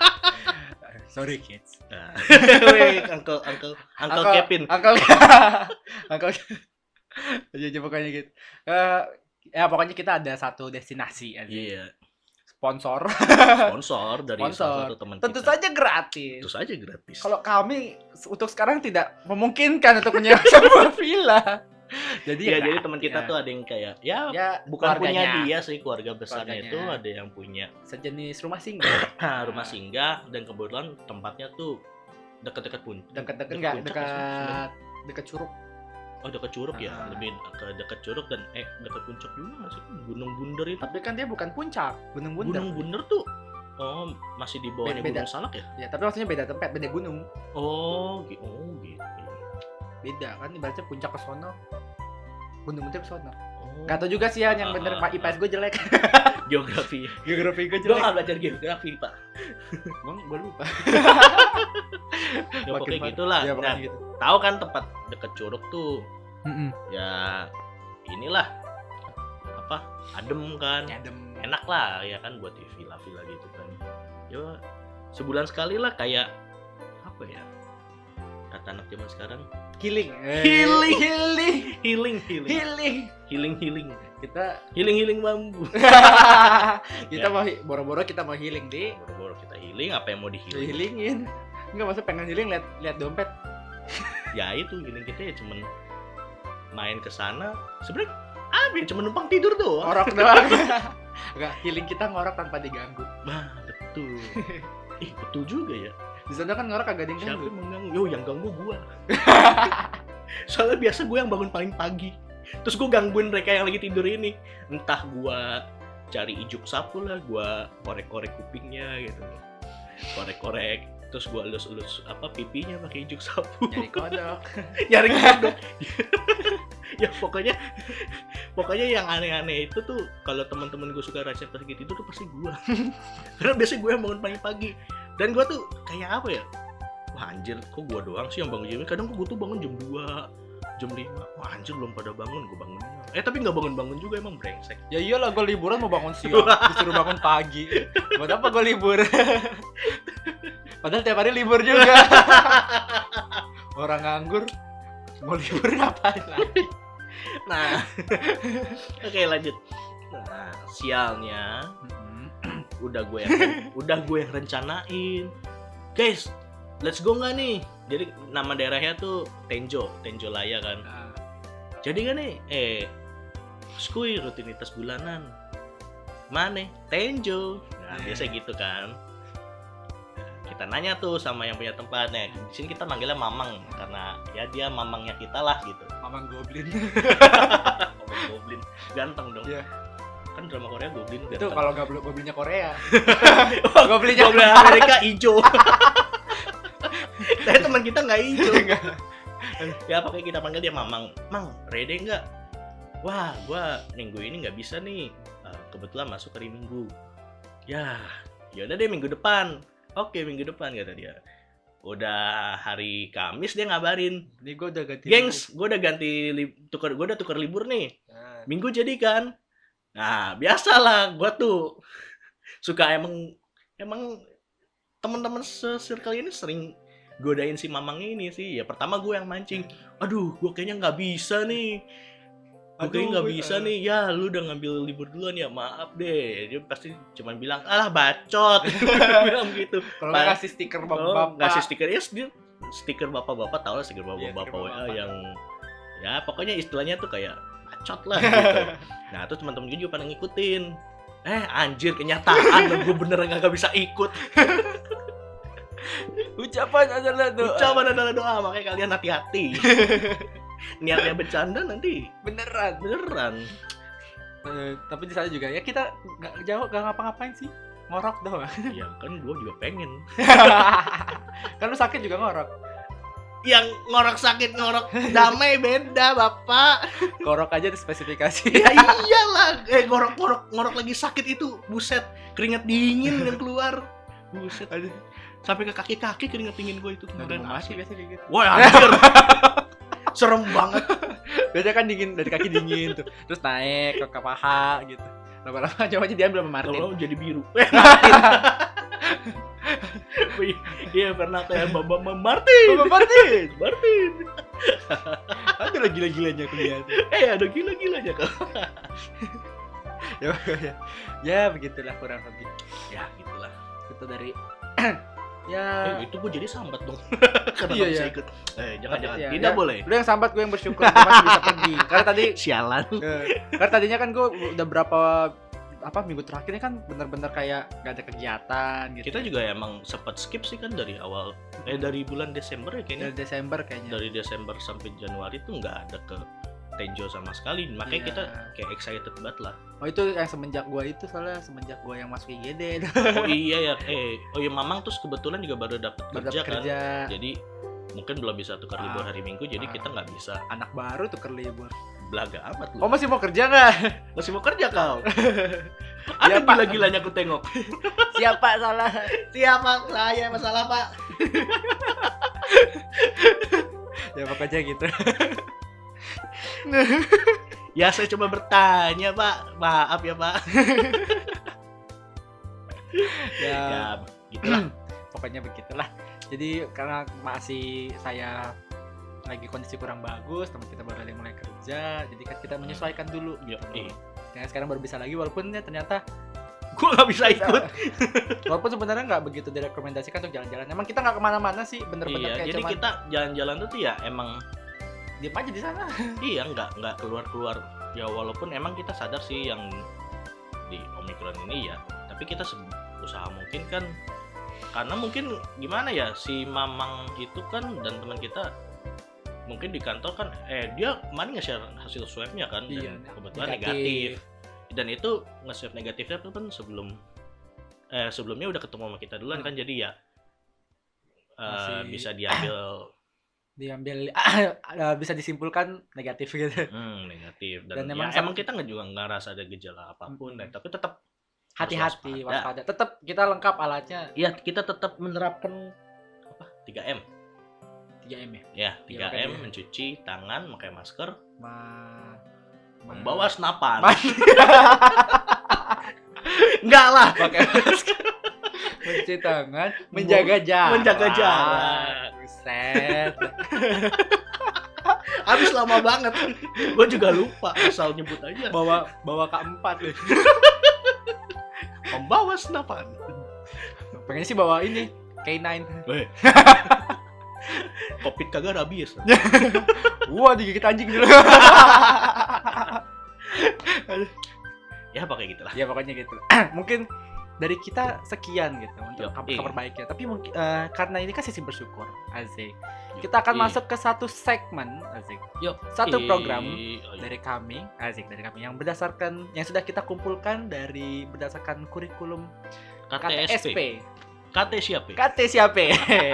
Sorry kids.
Nah. Weh, uncle uncle uncle Kevin.
Uncle Uncle Jadi pokoknya gitu. Eh, ya pokoknya kita ada satu destinasi aja.
iya
Sponsor.
sponsor dari
Sponsor.
satu teman
Tentu
kita
saja gratis.
tentu saja gratis
Kalau kami untuk sekarang tidak memungkinkan untuk menyewa sebuah villa. Jadi
Iya,
ya
jadi teman kita
Ya.
tuh ada yang kayak ya
ya
bukan punya dia sih keluarga besarnya
Keluarganya.
itu ada yang punya
sejenis rumah singgah.
rumah singgah dan kebetulan tempatnya tuh dekat-dekat pun
Dekat-dekat enggak
sebenarnya?
dekat dekat curug.
Oh dekat curug ya
Ah.
lebih ke dekat curug dan eh dekat puncak juga nggak sih gunung bunder itu
Tapi kan dia bukan puncak, Gunung Bundar.
gunung bunder tuh oh masih di bawahnya
Beda.
gunung salak ya
Ya, tapi maksudnya beda tempat, beda gunung.
oh gitu oh gitu
Beda kan ibaratnya puncak ke sono. Gunung Bundar ke sono. Gak tau juga sih ya yang bener Pak IPS gue jelek.
geografi
Geografi gue
gue
jelek.
nggak belajar geografi pak
Bang, gue lupa.
ya pokoknya gitulah
Ya,
nah
gitu.
tahu kan tempat dekat curug tuh
Mm-mm.
ya inilah apa adem kan
Adem.
enak lah ya kan buat di villa-villa gitu kan ya sebulan sekali lah kayak apa ya kata anak zaman sekarang
Healing.
Healing.
Healing.
healing healing
Healing.
Healing healing
Kita
healing healing bambu.
Kita
Ya.
mau boro-boro kita mau healing di.
Boro-boro kita healing apa yang mau di healing
healingin. Enggak maksud pengen healing lihat lihat dompet.
ya itu healing kita ya cuman main ke sana. Sebenarnya ya cuma numpang tidur doang.
Ngorok doang. Enggak, healing kita ngorok tanpa diganggu.
nah betul. Ih betul juga ya.
Di sana kan ngorok agak yang
siapa yang mengganggu? Yo yang ganggu gua. Soalnya biasa gue yang bangun paling pagi terus gue gangguin mereka yang lagi tidur ini. Entah gua cari ijuk sapu lah gua korek-korek kupingnya gitu. Korek-korek terus gua elus-elus apa pipinya pakai ijuk sapu.
Nyari kodok.
nyari kodok. Ya pokoknya pokoknya yang aneh-aneh itu tuh kalau teman-teman gue suka rahasia pas gitu tuh pasti gua. Karena biasanya gue yang bangun pagi-pagi. Dan gua tuh kayak apa ya? Wah anjir kok gua doang sih yang bangun jam kadang gue tuh bangun jam 2 jam 5 wah anjir belum pada bangun gue bangun eh tapi nggak bangun-bangun juga emang brengsek.
Ya iyalah gue liburan mau bangun siang, disuruh bangun pagi. Buat apa gue libur? Padahal tiap hari libur juga. Orang nganggur mau libur ngapain lagi?
nah. Oke lanjut. Nah sialnya udah gue yang udah gue yang rencanain. Guys let's go nggak nih jadi nama daerahnya tuh Tenjo Tenjo Laya kan.
Nah,
jadi kan nih eh skui rutinitas bulanan. Mana? Tenjo. Nah,
Iya.
biasa gitu kan. Kita nanya tuh sama yang punya tempatnya di sini kita manggilnya Mamang karena ya dia mamangnya kita lah gitu.
Mamang Goblin.
Mamang Goblin. Ganteng dong.
Iya.
kan drama Korea Goblin
itu kalau nggak Goblinnya Korea.
Oh,
Goblinnya
Goblin Amerika hijau tapi teman kita nggak hijau. Ya pakai kita panggil dia mamang. Mang rede nggak? Wah gua minggu ini nggak bisa nih. Eh, kebetulan masuk hari minggu. Ya yaudah deh minggu depan. Oke minggu depan kata dia. Udah hari Kamis dia ngabarin.
Ini gue udah ganti.
gengs gue udah ganti li- tuker gue udah tuker libur nih.
Nah,
minggu jadi kan? Nah biasalah gue tuh suka emang emang teman-teman se-circle ini sering godain si mamang ini sih. Ya pertama gue yang mancing. Aduh gue kayaknya nggak bisa nih. Gue kayaknya nggak bisa nih. Ya lu udah ngambil libur duluan ya maaf deh. Dia pasti cuman bilang alah bacot. Bilang gitu.
Kalau nggak kasih stiker
oh,
bapak-bapak.
ngasih stiker ya dia stiker bapak-bapak tau lah stiker
Iya,
bapak-bapak WA yang ya pokoknya istilahnya tuh kayak bacot lah gitu. Nah terus teman-teman gue juga pada ngikutin. Eh anjir kenyataan gue beneran gak bisa ikut
Ucapan adalah doa.
ucapan adalah doa makanya kalian hati-hati. Niatnya bercanda nanti.
Beneran.
beneran.
Eh, tapi di sana juga ya kita nggak jauh nggak ngapa-ngapain sih. Ngorok doang
ya kan gue juga pengen.
Kan lu sakit juga ngorok.
Yang ngorok sakit ngorok damai beda bapak.
Ngorok aja di spesifikasi
ya iyalah. Eh ngorok ngorok ngorok lagi sakit itu. Buset keringat dingin yang keluar. Buset.
Aduh.
Sampai ke kaki kaki keringat dingin gue itu. Kemarin asli
biasa kayak gitu.
Wah anjir. Serem banget.
Biasanya kan dingin dari kaki dingin tuh. Terus naik ke, ke paha gitu. Lama-lama coba aja diambil sama Martin.
Lama-lama jadi biru. Eh Martin. Iya pernah kayak Bambang Bambang Martin!
Bapak Martin.
Martin.
Ada lagi gila-gilanya tuh.
eh ada gila-gilanya kau
ya, ya, ya begitulah kurang lebih.
Ya gitulah.
Itu dari
eh,
ya
itu gue jadi sambat dong. Karena
Iya,
bisa
iya.
ikut. Eh jangan jangan.
Iya,
tidak
iya.
boleh.
Lu yang sambat gue yang bersyukur. Gue masih bisa pergi. Karena tadi
sialan.
Eh, Karena tadinya kan gue udah berapa apa minggu terakhir ini kan bener-bener kayak gak ada kegiatan gitu.
kita juga emang sempat skip sih kan dari awal eh dari bulan Desember ya kayaknya.
Dari Desember kayaknya.
dari Desember sampai Januari tuh nggak ada ke Tenjo sama sekali makanya
Iya.
kita kayak excited banget lah
Oh itu yang semenjak gue itu soalnya semenjak gue yang masuk IGD
oh iya ya eh oh iya Mamang terus kebetulan juga baru
baru
kerja kan
kerja
jadi mungkin belum bisa tukar libur
Ah.
hari Minggu jadi
Ah.
kita nggak bisa
anak baru tuh libur.
belaga amat
Oh
lu
masih mau kerja nggak?
masih mau kerja kau ada
Pak.
gila-gilanya aku tengok
Siapa salah?
siapa saya masalah pak
ya pokoknya gitu.
ya saya coba bertanya pak maaf ya pak
ya,
ya gitulah
pokoknya begitulah. Jadi karena masih saya lagi kondisi kurang bagus, teman kita baru mulai kerja, jadi kan kita menyesuaikan dulu. Gitu.
eh.
Ya, sekarang baru bisa lagi walaupun ya ternyata
gue nggak bisa ikut
walaupun sebenarnya nggak begitu direkomendasikan untuk jalan-jalan emang kita nggak ke mana-mana sih bener-bener
iya
kayak
jadi
cuman
kita jalan-jalan tuh ya emang
diem aja di sana.
Iya nggak nggak keluar keluar ya walaupun emang kita sadar sih yang di omikron ini ya. Tapi kita usaha mungkin kan karena mungkin gimana ya si mamang itu kan dan teman kita mungkin di kantor kan eh dia kemarin nge-share hasil swabnya kan
Iya,
dan kebetulan negatif. dan itu nge-swab negatifnya tuh kan sebelum eh sebelumnya udah ketemu sama kita duluan
Hmm.
kan jadi ya
Masih-
bisa diambil
diambil bisa disimpulkan negatif gitu.
Hmm, negatif. Dan,
Dan
emang,
emang
ya,
sam-
emang kita nggak juga nggak rasa ada gejala apa pun
Mm-mm.
dan tapi tetap
hati-hati
waspada.
tetap kita lengkap alatnya.
Ya kita tetap menerapkan apa? 3M
3M ya
ya?
Iya,
3M
makanya.
mencuci tangan pakai masker
Ma... ma-
membawa senapan.
Ma-
enggak lah
pakai masker. Mencuci tangan menjaga jarak.
Menjaga jarak.
Buset.
Habis lama banget. Gue juga lupa asal nyebut aja.
bawa bawa keempat deh.
Membawa senapan.
Pengen sih bawa ini K9.
Weh. Covid kagak rabies.
Wah digigit anjing dulu.
Ya pakai gitu lah.
ya pokoknya gitu. Mungkin dari kita sekian gitu untuk
Yo,
kabar,
iya.
Tapi mungkin eh, karena ini kan sesi bersyukur, Azik. Kita akan
iya.
masuk ke satu segmen, Azik.
Yuk,
Satu
Ih,
program
oh iya.
dari kami, Azik dari kami yang berdasarkan yang sudah kita kumpulkan dari berdasarkan kurikulum KTSP.
KT siapa?
KT siapa?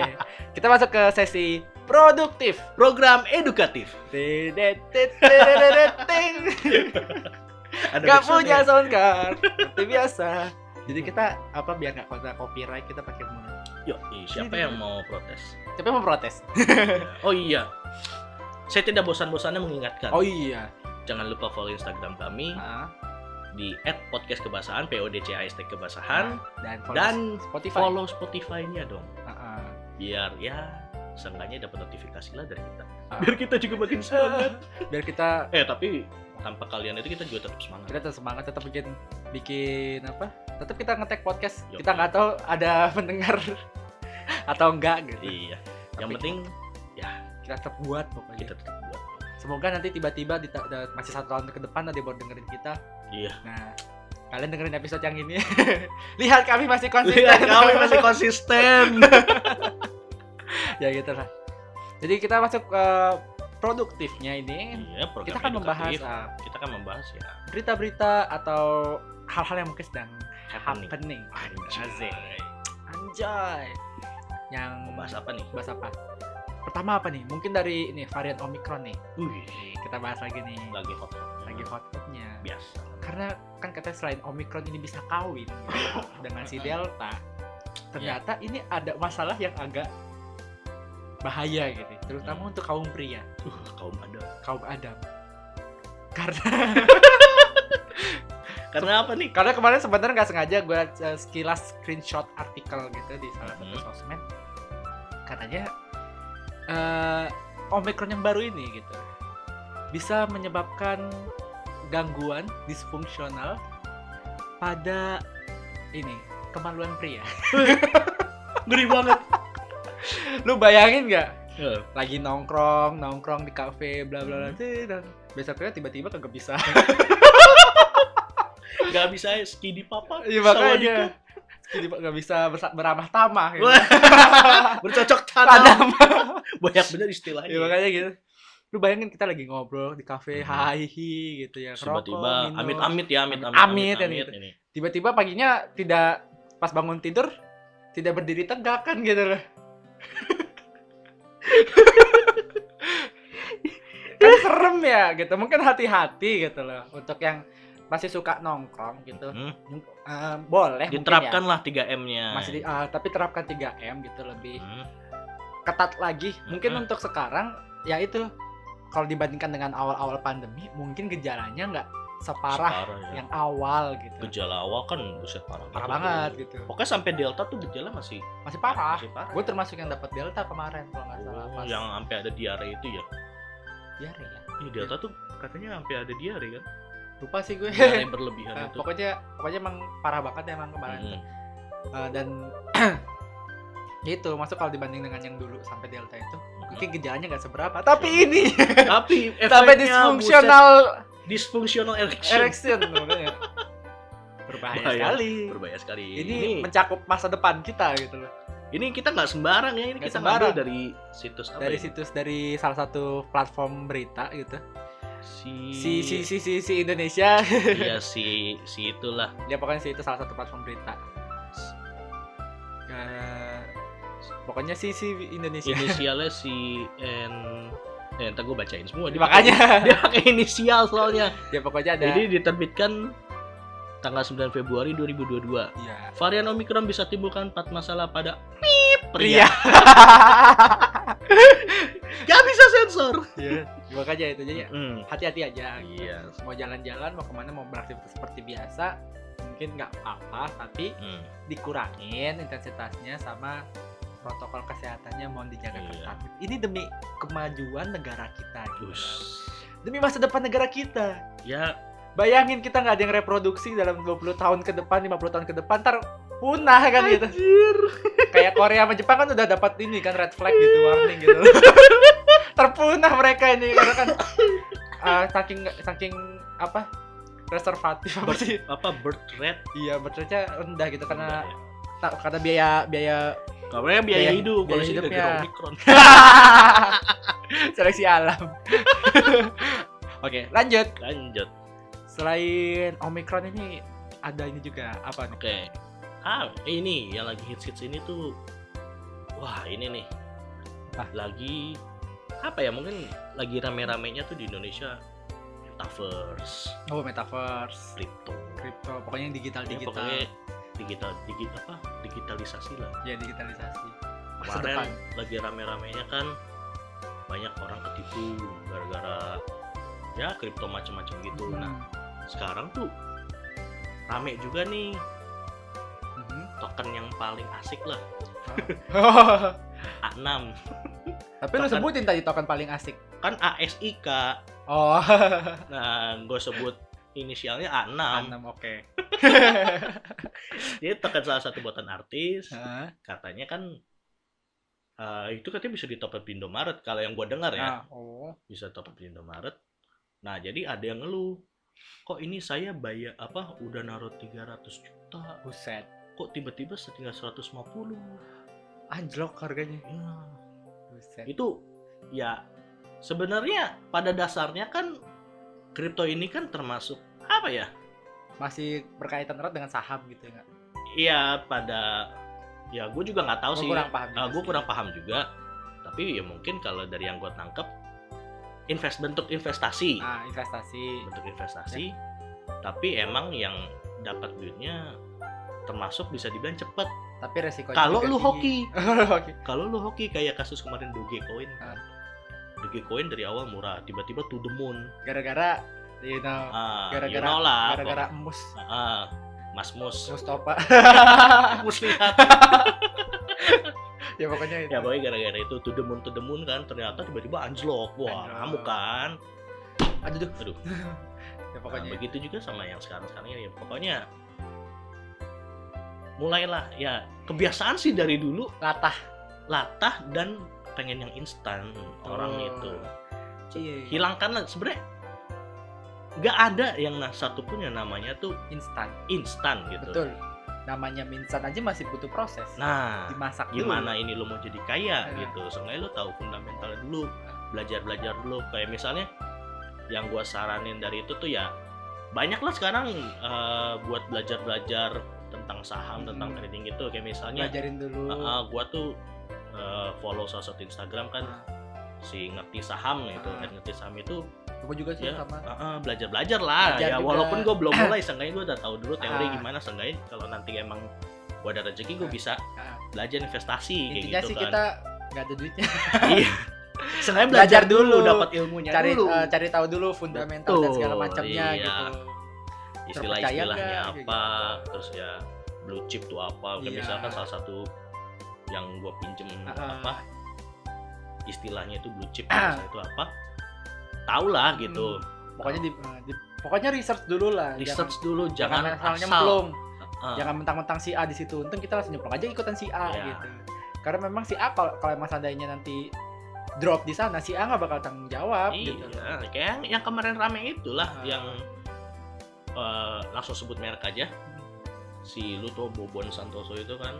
kita masuk ke sesi produktif.
Program edukatif.
Gak punya
ya?
sound card seperti biasa. Jadi kita apa biar nggak kena copyright kita pakai.
Yuk, ih, siapa yang mau protes?
Siapa yang mau protes?
Oh iya. Saya tidak bosan-bosannya mengingatkan.
Oh iya.
Jangan lupa follow Instagram kami
Ah,
di @podcastkebasahan, PODCAST kebasahan
dan follow
dan
Spotify.
follow Spotify-nya dong. Biar ya seenggaknya dapat notifikasi lah dari kita.
Ah.
Biar kita juga makin semangat.
biar kita
eh, tapi tanpa kalian itu kita juga tetap semangat.
kita tetap semangat tetap bikin bikin apa? Tetap kita ngetek podcast.
Yo.
Kita nggak tahu ada pendengar atau enggak gitu.
Iya. Yang
Tapi-
penting
Kita tetap buat pokoknya.
kita tetap buat.
Semoga nanti tiba-tiba masih satu tahun ke depan ada yang dengerin kita.
Iya.
Nah, kalian dengerin episode yang ini. Lihat kami masih konsisten.
Lihat kami masih konsisten.
ya gitu lah. Jadi kita masuk ke produktifnya ini.
iya, program
kita akan membahas ah,
kita akan membahas ya
berita-berita atau hal-hal yang mungkin sedang
happening.
happening.
Anjay.
Anjay. Yang
Membahas apa nih?
bahas apa? Pertama apa nih? Mungkin dari ini varian Omicron nih. Nih, kita bahas lagi nih.
lagi hot.
Lagi hot-hotnya.
Biasa.
Karena kan katanya selain Omicron ini bisa kawin gitu, dengan si Delta. Ternyata ini ada masalah yang agak bahaya gitu, terutama untuk kaum pria,
Uh, kaum ada.
kaum Adam. Karena
Karena apa nih?
karena kemarin sebenarnya nggak sengaja gue uh, sekilas screenshot artikel gitu di salah satu
Hmm.
sosmed. Katanya eh Omicron yang baru ini gitu bisa menyebabkan gangguan disfungsional pada ini kemaluan pria.
Ngeri banget.
Lu bayangin nggak?
Ya,
Lagi nongkrong, nongkrong di kafe, bla bla bla, tih, dan besoknya tiba-tiba kagak bisa.
Gak bisa ya skidi papa.
Iya makanya. Jadi nggak bisa beramah tamah. Gitu.
Bercocok tanam.
Tanam.
Banyak bener istilahnya.
Iya makanya gitu. Lu bayangin kita lagi ngobrol di kafe,
Hmm.
hai hi gitu ya.
Tiba-tiba
minum.
amit-amit ya, amit-amit.
Amit,
amit,
gitu.
ini.
Tiba-tiba paginya tidak pas bangun tidur tidak berdiri tegak kan gitu loh. Kan serem ya gitu. Mungkin hati-hati gitu loh untuk yang masih suka nongkrong gitu.
Hmm,
Eh, boleh
Diterapkan
ya.
lah 3M-nya.
Masih di- ah, tapi terapkan 3M gitu lebih
Hmm,
ketat lagi. Mungkin
Mhm.
untuk sekarang ya itu kalau dibandingkan dengan awal-awal pandemi mungkin gejalanya nggak separah
separah ya.
yang awal gitu.
Gejala awal kan buset parah.
Parah
gitu.
banget gitu.
Pokoknya sampai delta tuh gejala masih
Masih parah.
Masih parah.
Gue termasuk yang dapat delta kemarin kalau nggak salah
Oh,
pas
yang sampai ada diare itu ya.
diare ya.
Iya, delta tuh katanya sampai ada diare kan.
Lupa sih gue.
Diare berlebihan
Eh,
itu.
pokoknya pokoknya emang parah banget ya emang kemarin.
Mm-mm.
Eh, dan gitu masuk kalau dibanding dengan yang dulu sampai delta itu mungkin gejalanya nggak seberapa tapi ini
Tapi
sampai disfungsional
buset, disfungsional erection.
erection makanya. berbahaya
Bahaya.
sekali
Berbahaya sekali.
ini mencakup masa depan kita gitu loh
ini kita nggak sembarang ya, ini
Nggak
kita
sembarang.
ngambil dari situs apa
dari
ya?
situs dari salah satu platform berita gitu
si
si si si si, si Indonesia
Iya si si itulah.
ya pokoknya si itu salah satu platform berita Eh, pokoknya si si Indonesia
Inisialnya si N Eh, ntar gue bacain semua. Dia
makanya
pakai- dia pakai inisial soalnya.
ya pokoknya ada
Jadi diterbitkan tanggal 9 Februari 2022.
Iya.
Varian Omicron bisa timbulkan empat masalah pada
pria
Gak bisa sensor.
Iya. makanya itu jadi
Hmm.
hati-hati aja
Iya.
mau jalan-jalan mau ke mana mau beraktivitas seperti biasa mungkin nggak apa-apa tapi
Hmm.
dikurangin intensitasnya sama protokol kesehatannya mohon dijaga
Iya.
ketat. Ini demi kemajuan negara kita. gitu.
Us.
Demi masa depan negara kita.
Ya,
Bayangin kita nggak ada yang reproduksi dalam 20 tahun ke depan, 50 tahun ke depan, ntar punah kan gitu.
anjir.
Kayak Korea sama Jepang kan udah dapat ini kan red flag gitu, warning gitu. Terpunah mereka ini karena kan ah, saking saking apa? reservatif apa sih?
Apa birth rate?
Iya, betulnya rendah gitu karena
ya.
karena biaya biaya
Kabarnya biaya,
Biaya-
hidup,
biaya
kalau
hidupnya.
gara-gara Omikron.
seleksi alam. Oke, lanjut.
Lanjut.
Selain Omicron ini ada ini juga apa nih?
Oke. Ah, ini yang lagi hits-hits ini tuh wah, ini nih.
Apa?
Lagi apa ya? Mungkin lagi rame-ramenya tuh di Indonesia metaverse,
Oh, metaverse,
crypto.
crypto, pokoknya yang digital
Ya,
digital.
pokoknya digital digital apa? Digitalisasi lah.
Ya digitalisasi.
Kemarin lagi rame-ramenya kan banyak orang ketipu gara-gara ya kripto macam-macam gitu.
Hmm.
Nah, sekarang tuh rame juga nih
Mhm.
token yang paling asik lah
Oh.
A6
Tapi lu
Token.
sebutin tadi token paling asik.
kan ASIK
Oh,
nah gue sebut inisialnya A6
enam oke.
dia token salah satu buatan artis
Hah?
katanya kan eh, itu katanya bisa di top up di Indomaret kalau yang gue dengar ya
Ah, oh.
bisa top up di Indomaret nah jadi ada yang ngeluh kok ini saya bayar apa udah naruh 300 juta
Buset.
kok tiba-tiba setinggal 150
Anjlok harganya.
ya
Buset.
itu ya sebenarnya pada dasarnya kan kripto ini kan termasuk apa ya
Masih berkaitan erat dengan saham gitu ya?
Iya pada ya gue juga nggak tahu
Gua
sih
kurang paham. juga
gue kurang paham juga tapi ya mungkin kalau dari yang gue tangkap invest bentuk investasi
Ah, investasi.
bentuk investasi tapi emang yang dapat duitnya termasuk bisa dibilang cepet
Tapi resikonya
kalau lu
tinggi.
hoki kalau lu hoki kayak kasus kemarin Dogecoin
Ah.
Dogecoin dari awal murah tiba-tiba to the moon.
Gara-gara you know,
ah,
Gara-gara-
you know lah
gara-gara emus
Ah, Mas Mus.
Mustafa.
Mus lihat.
Ya pokoknya itu.
ya pokoknya gara-gara itu to the moon to the moon kan ternyata tiba-tiba anjlok. Wah ngamuk kan?
Aduh, duh.
aduh.
Ya
Nah,
pokoknya. itu.
begitu juga sama yang sekarang-sekarang ini. Pokoknya mulailah ya kebiasaan sih dari dulu.
Latah.
Latah dan pengen yang instan orang
Oh.
itu
Iya.
hilangkanlah sebenarnya nggak ada yang nah satupun yang namanya tuh
instan.
instan gitu
Betul. Namanya minsan aja masih butuh proses.
nah
dimasak dulu.
gimana ini lo mau jadi kaya
Eh.
gitu seenggaknya lo tahu fundamentalnya dulu belajar belajar dulu kayak misalnya yang gua saranin dari itu tuh ya banyak lah sekarang eh, buat belajar belajar tentang saham tentang
Hmm.
trading gitu kayak misalnya
Belajarin dulu.
uh, uh, gua tuh eh, follow salah satu Instagram kan
Ah,
si ngerti saham itu
Ah.
kan ngerti saham itu
Gua juga sih
ya
sama.
belajar belajar lah
Belajar
ya
juga.
walaupun gue belum mulai seenggaknya gue udah tahu dulu teori
Ah.
gimana seenggaknya kalau nanti emang gue ada rezeki gue
Ah.
bisa
Ah.
belajar investasi kayak
Intinya
gitu
sih
kan
kita nggak ada duitnya.
iya Seenggaknya
Belajar
belajar dulu,
dulu.
dapat ilmunya
cari
dulu.
eh, cari tahu dulu fundamental dan segala
Betul,
macamnya
iya.
gitu.
Istilah-istilahnya apa, terus ya blue chip tuh apa. Kayak
Iya.
misalkan salah satu yang gue pinjem
Ah, ah.
apa istilahnya itu blue chip misalnya itu apa. Tahu lah gitu.
Pokoknya di, eh, di- pokoknya research dulu lah.
Research dulu
Hmm. jangan,
jangan,
jangan asal nyemplung.
Ah,
Jangan mentang-mentang si A di situ untung kita langsung nyemplung aja ikutan si A
Iya.
gitu. Karena memang si A kalau kalau emang seandainya nanti drop di sana si A nggak bakal tanggung jawab
Iya,
gitu.
kayak yang, yang kemarin rame itulah
Ah.
yang eh, langsung sebut merek aja. Si lu tuh Bobon Santoso itu kan,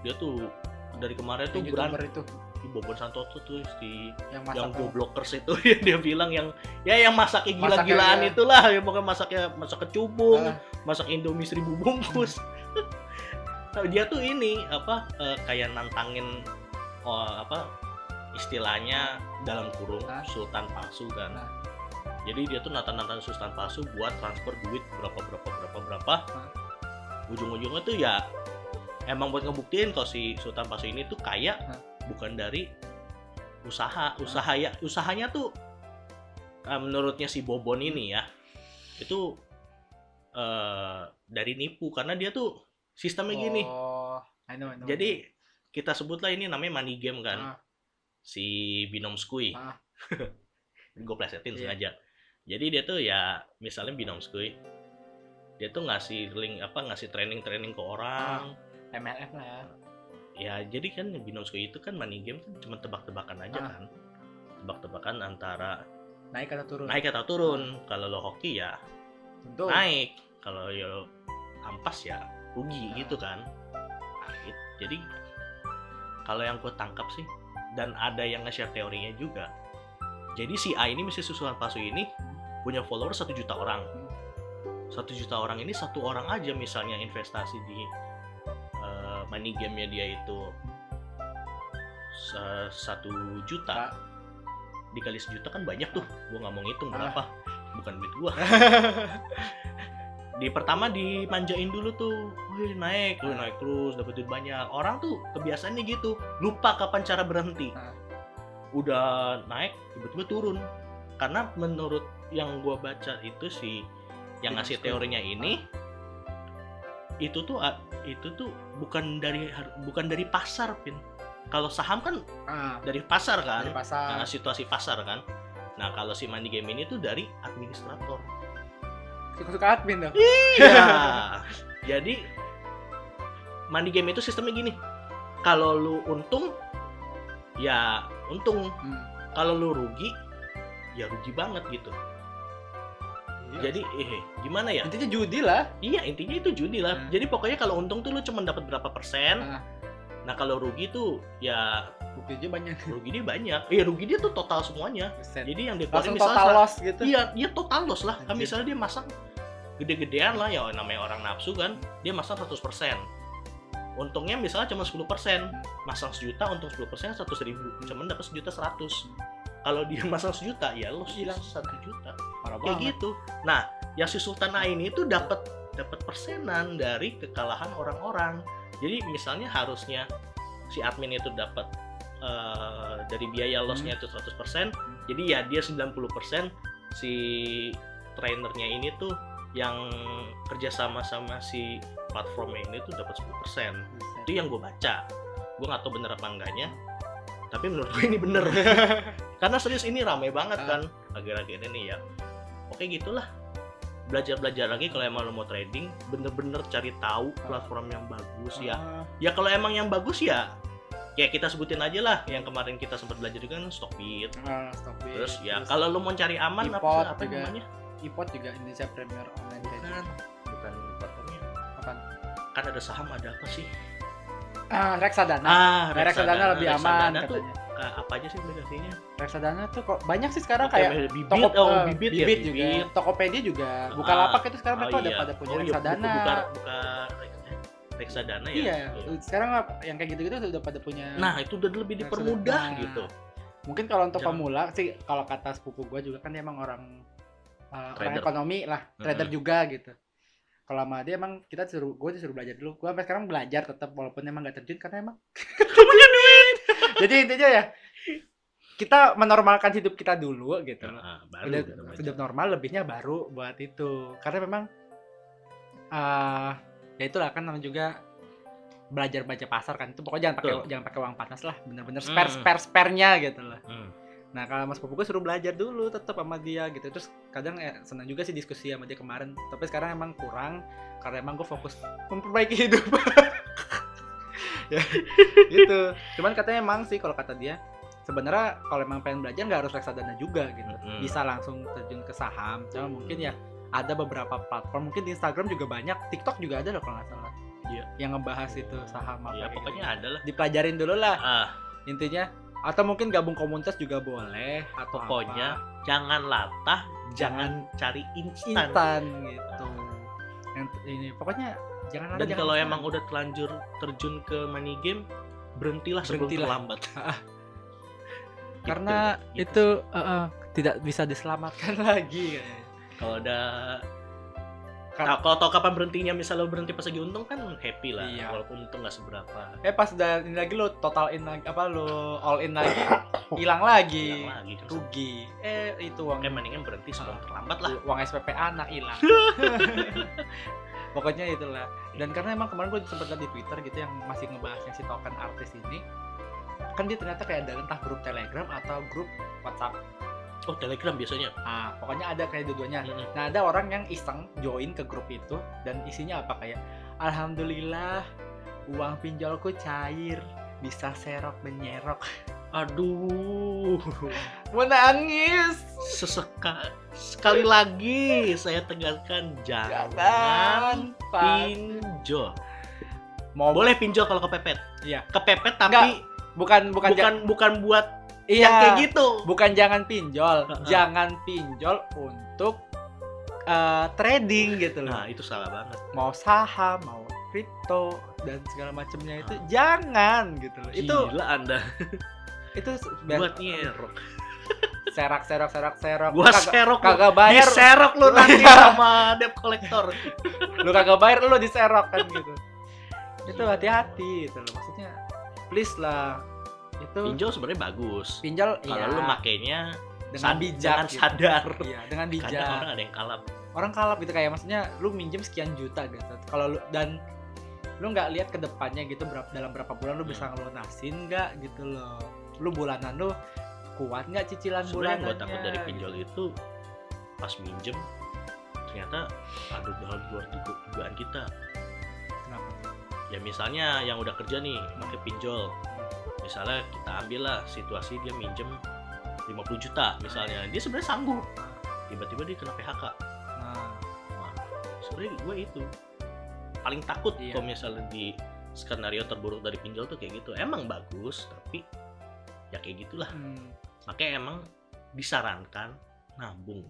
dia tuh dari kemarin tuh
YouTuber itu
si Bobon Santoso tuh si
yang
yang goblokers itu ya dia bilang yang ya yang masaknya gila-gilaan
ya.
itulah ya pokoknya masaknya masak kecubung
Ah.
masak indomie seribu bungkus Nah, dia tuh ini apa eh, kayak nantangin oh, apa istilahnya dalam kurung
Ah.
sultan palsu kan
Ah.
jadi dia tuh nantang-nantang sultan palsu buat transfer duit berapa berapa berapa berapa
Ah.
ujung-ujungnya tuh ya emang buat ngebuktiin kalau si sultan palsu ini tuh kaya
Ah.
bukan dari usaha usaha ya usahanya tuh eh, menurutnya si Bobon ini ya itu eh dari nipu karena dia tuh sistemnya gini
Oh, I know, I know.
jadi kita sebutlah ini namanya money game kan.
Ah.
Si Binom Skui.
Ah.
gue plesetin
Iya.
sengaja. Jadi dia tuh ya misalnya Binom Skui. Dia tuh ngasih link apa ngasih training-training ke orang.
MLM lah ya
Ya jadi kan Binom Skui itu kan money game kan cuma tebak-tebakan aja
Ah.
kan. Tebak-tebakan antara
naik atau turun
naik atau turun. Kalau lo hoki ya
tentu
naik kalau ya ampas ya rugi
Nah.
gitu kan Nah, it- jadi kalau yang gue tangkap sih dan ada yang nge-share teorinya juga jadi si A ini misi susulan palsu ini punya follower satu juta orang satu juta orang ini satu orang aja misalnya investasi di money game-nya dia itu satu juta. Dikali sejuta kan banyak tuh. Gue nggak mau ngitung
Ah.
berapa. Bukan duit gua. Di pertama dimanjain dulu tuh. Wih naik. Wih,
Ah.
naik terus dapat duit banyak. Orang tuh kebiasaannya gitu. Lupa kapan cara berhenti.
Ah.
udah naik tiba-tiba turun. Karena menurut yang gua baca itu si yang ngasih teorinya ini itu tuh itu tuh bukan dari bukan dari pasar pin kalau saham kan
ah,
dari pasar kan
dari pasar
Nah, situasi pasar kan. Nah, kalau si money game ini tuh dari administrator.
suka-suka admin dong
Iya. Jadi money game itu sistemnya gini. Kalau lu untung ya untung.
Hmm.
Kalau lu rugi ya rugi banget gitu. Jadi eh gimana ya?
intinya judi lah
Iya, intinya itu judi lah.
Hmm.
Jadi pokoknya kalau untung tuh lu cuma dapat berapa persen.
Ah.
Nah, kalau rugi tuh ya
bukti aja banyak
rugi dia banyak. Iya, rugi dia tuh total semuanya.
Buset.
Jadi yang dia
langsung
keluarin
total
misalnya
loss gitu
Iya, dia total loss lah. Kan misalnya dia masang gede-gedean lah ya namanya orang nafsu kan. Dia masang 100%. Untungnya misalnya cuma 10%. Masang sejuta untung 10% 100 ribu. Cuman dapat sejuta 100. Kalau dia masang sejuta ya loss
Hilang.
satu juta.
Parah
Kayak
banget
gitu. Nah, yang si Sultan A ini tuh dapat dapat persenan dari kekalahan orang-orang. Jadi misalnya harusnya si admin itu dapat eh, dari biaya lossnya itu 100%, jadi ya dia 90% si trainernya ini tuh yang kerja sama si platformnya ini tuh dapat 10%.
Buset.
Itu yang gue baca. Gue nggak tahu bener apa enggaknya. Tapi menurut gue ini bener. Karena serius ini ramai banget
Ah.
kan akhir-akhir ini ya. Oke gitulah. Belajar-belajar lagi kalau emang lo mau trading, bener-bener cari tahu platform yang bagus ya.
Ah,
Ya kalau emang yang bagus ya, ya kita sebutin aja lah. Yang kemarin kita sempat belajar juga kan Stockbit.
ah, Stockbit.
Terus ya
Terus
kalau lo mau cari aman apa, apa
juga.
namanya?
ipot juga Indonesia Premier Online Trading
Bukan, bukan platformnya.
Apaan?
Kan ada saham ada apa sih?
ah Reksadana
Ah,
Reksadana lebih aman
Reksadana tuh
katanya
eh, apa aja sih aplikasinya?
Reksadana tuh kok banyak sih sekarang kayak
bibit,
Toko,
oh
eh,
bibit, ya,
Bibit juga,
bibit.
Tokopedia juga,
Ah,
Bukalapak itu sekarang
Oh
mereka udah
iya.
pada punya
Oh iya,
reksadana.
buka, buka, reksadana ya.
Iya,
Betul.
sekarang yang kayak gitu-gitu udah pada punya.
Nah, itu udah lebih dipermudah
Reksadana.
gitu.
mungkin kalau untuk
Jangan-
pemula sih, kalau kata sepupu gue juga kan dia emang orang uh, orang ekonomi lah, trader
Mm-mm.
juga gitu. Kalau sama dia emang kita disuruh, gue disuruh belajar dulu. Gue sampai sekarang belajar tetap walaupun emang gak terjun karena emang punya duit. Jadi intinya ya kita menormalkan hidup kita dulu gitu. loh.
Nah, baru
udah
baca.
hidup normal lebihnya baru buat itu karena memang eh ya itulah kan namanya juga belajar baca pasar kan itu pokoknya jangan pakai jangan pakai uang panas lah bener-bener
Hmm.
spare spare sparenya gitu lah
Hmm.
nah kalau mas pupu gue suruh belajar dulu tetap sama dia gitu terus kadang ya senang juga sih diskusi sama dia kemarin tapi sekarang emang kurang karena emang gue fokus memperbaiki hidup ya gitu cuman katanya emang sih kalau kata dia sebenarnya kalau emang pengen belajar nggak harus reksadana juga gitu
Mm-mm.
bisa langsung terjun ke saham cuma mungkin ya ada beberapa platform mungkin di Instagram juga banyak TikTok juga ada loh kalau nggak salah
Iya.
yang ngebahas itu saham apa
Ya
kayak
pokoknya
gitu.
ada lah.
dipelajarin dulu lah
Ah,
intinya atau mungkin gabung komunitas juga boleh atau
pokoknya
apa.
jangan latah, jangan cari instan.
instan gitu yang ini pokoknya jangan
Dan
jangan
kalau emang udah terlanjur terjun ke money game, berhentilah sebelum
Berhentilah.
terlambat.
karena
Gitu, gitu
itu eh, eh, tidak bisa diselamatkan lagi
kalau
Kan-
Nah, kalau tau kapan berhentinya misalnya lo berhenti pas lagi untung kan happy lah.
Iya.
walaupun untung nggak seberapa.
Eh pas udah ini lagi lo total in lagi apa lo all in lagi hilang lagi.
Lagi kan.
Rugi. Eh itu uang
Oke mendingan berhenti sebelum terlambat lah.
Uang SPP anak hilang pokoknya itulah. Dan karena emang kemarin gue sempat lihat di twitter gitu yang masih ngebahasnya si token artis ini kan dia ternyata kayak ada entah grup telegram atau grup whatsapp.
Oh telegram biasanya?
Ah pokoknya ada kayak dua-duanya.
Mm-mm.
nah ada orang yang iseng join ke grup itu dan isinya apa? Kayak alhamdulillah uang pinjolku cair bisa serok menyerok
aduh.
Mau nangis.
Seseka sekali lagi saya tegaskan jangan,
jangan
pinjol.
Mau
boleh pinjol kalau kepepet?
Iya.
kepepet tapi
bukan bukan
bukan
ja-
bukan buat
iya.
yang kayak gitu.
Bukan jangan pinjol
Heeh.
jangan pinjol untuk eh, trading gitu loh.
Nah itu salah banget.
Mau saham mau kripto dan segala macamnya itu jangan gitu loh. Itu
gila anda.
Itu
buat nyerok.
Serak serak serak serok
gua
Lu kagak,
serok
kagak bayar.
Diserok lu nanti sama debt collector.
Lu kagak bayar lu diserok kan gitu. Itu hati-hati gitu loh. Maksudnya please lah. Itu
pinjol sebenarnya bagus.
Pinjol
kalau
iya,
lu makainya
dengan
sad-
bijak
dengan
gitu.
sadar.
Iya dengan bijak.
kadang orang ada yang kalap.
Orang kalap gitu kayak maksudnya lu minjem sekian juta gitu. Kalau lu dan lu nggak lihat ke depannya gitu berapa dalam berapa bulan lu bisa ngelunasin nggak gitu loh? Lu bulanan lu kuat nggak cicilan
sebenarnya yang
bulanannya
gue takut dari pinjol itu pas minjem ternyata ada hal di luar duga- dugaan kita.
Kenapa?
ya misalnya yang udah kerja nih pakai pinjol. Misalnya kita ambil lah situasi dia minjem 50 juta misalnya. Dia sebenarnya sanggup. Tiba-tiba dia kena PHK
nah
Wah, sebenarnya gue itu paling takut
Iya.
kalau misalnya di skenario terburuk dari pinjol tuh kayak gitu. Emang bagus tapi ya kayak gitulah.
Hmm,
makanya emang disarankan nabung.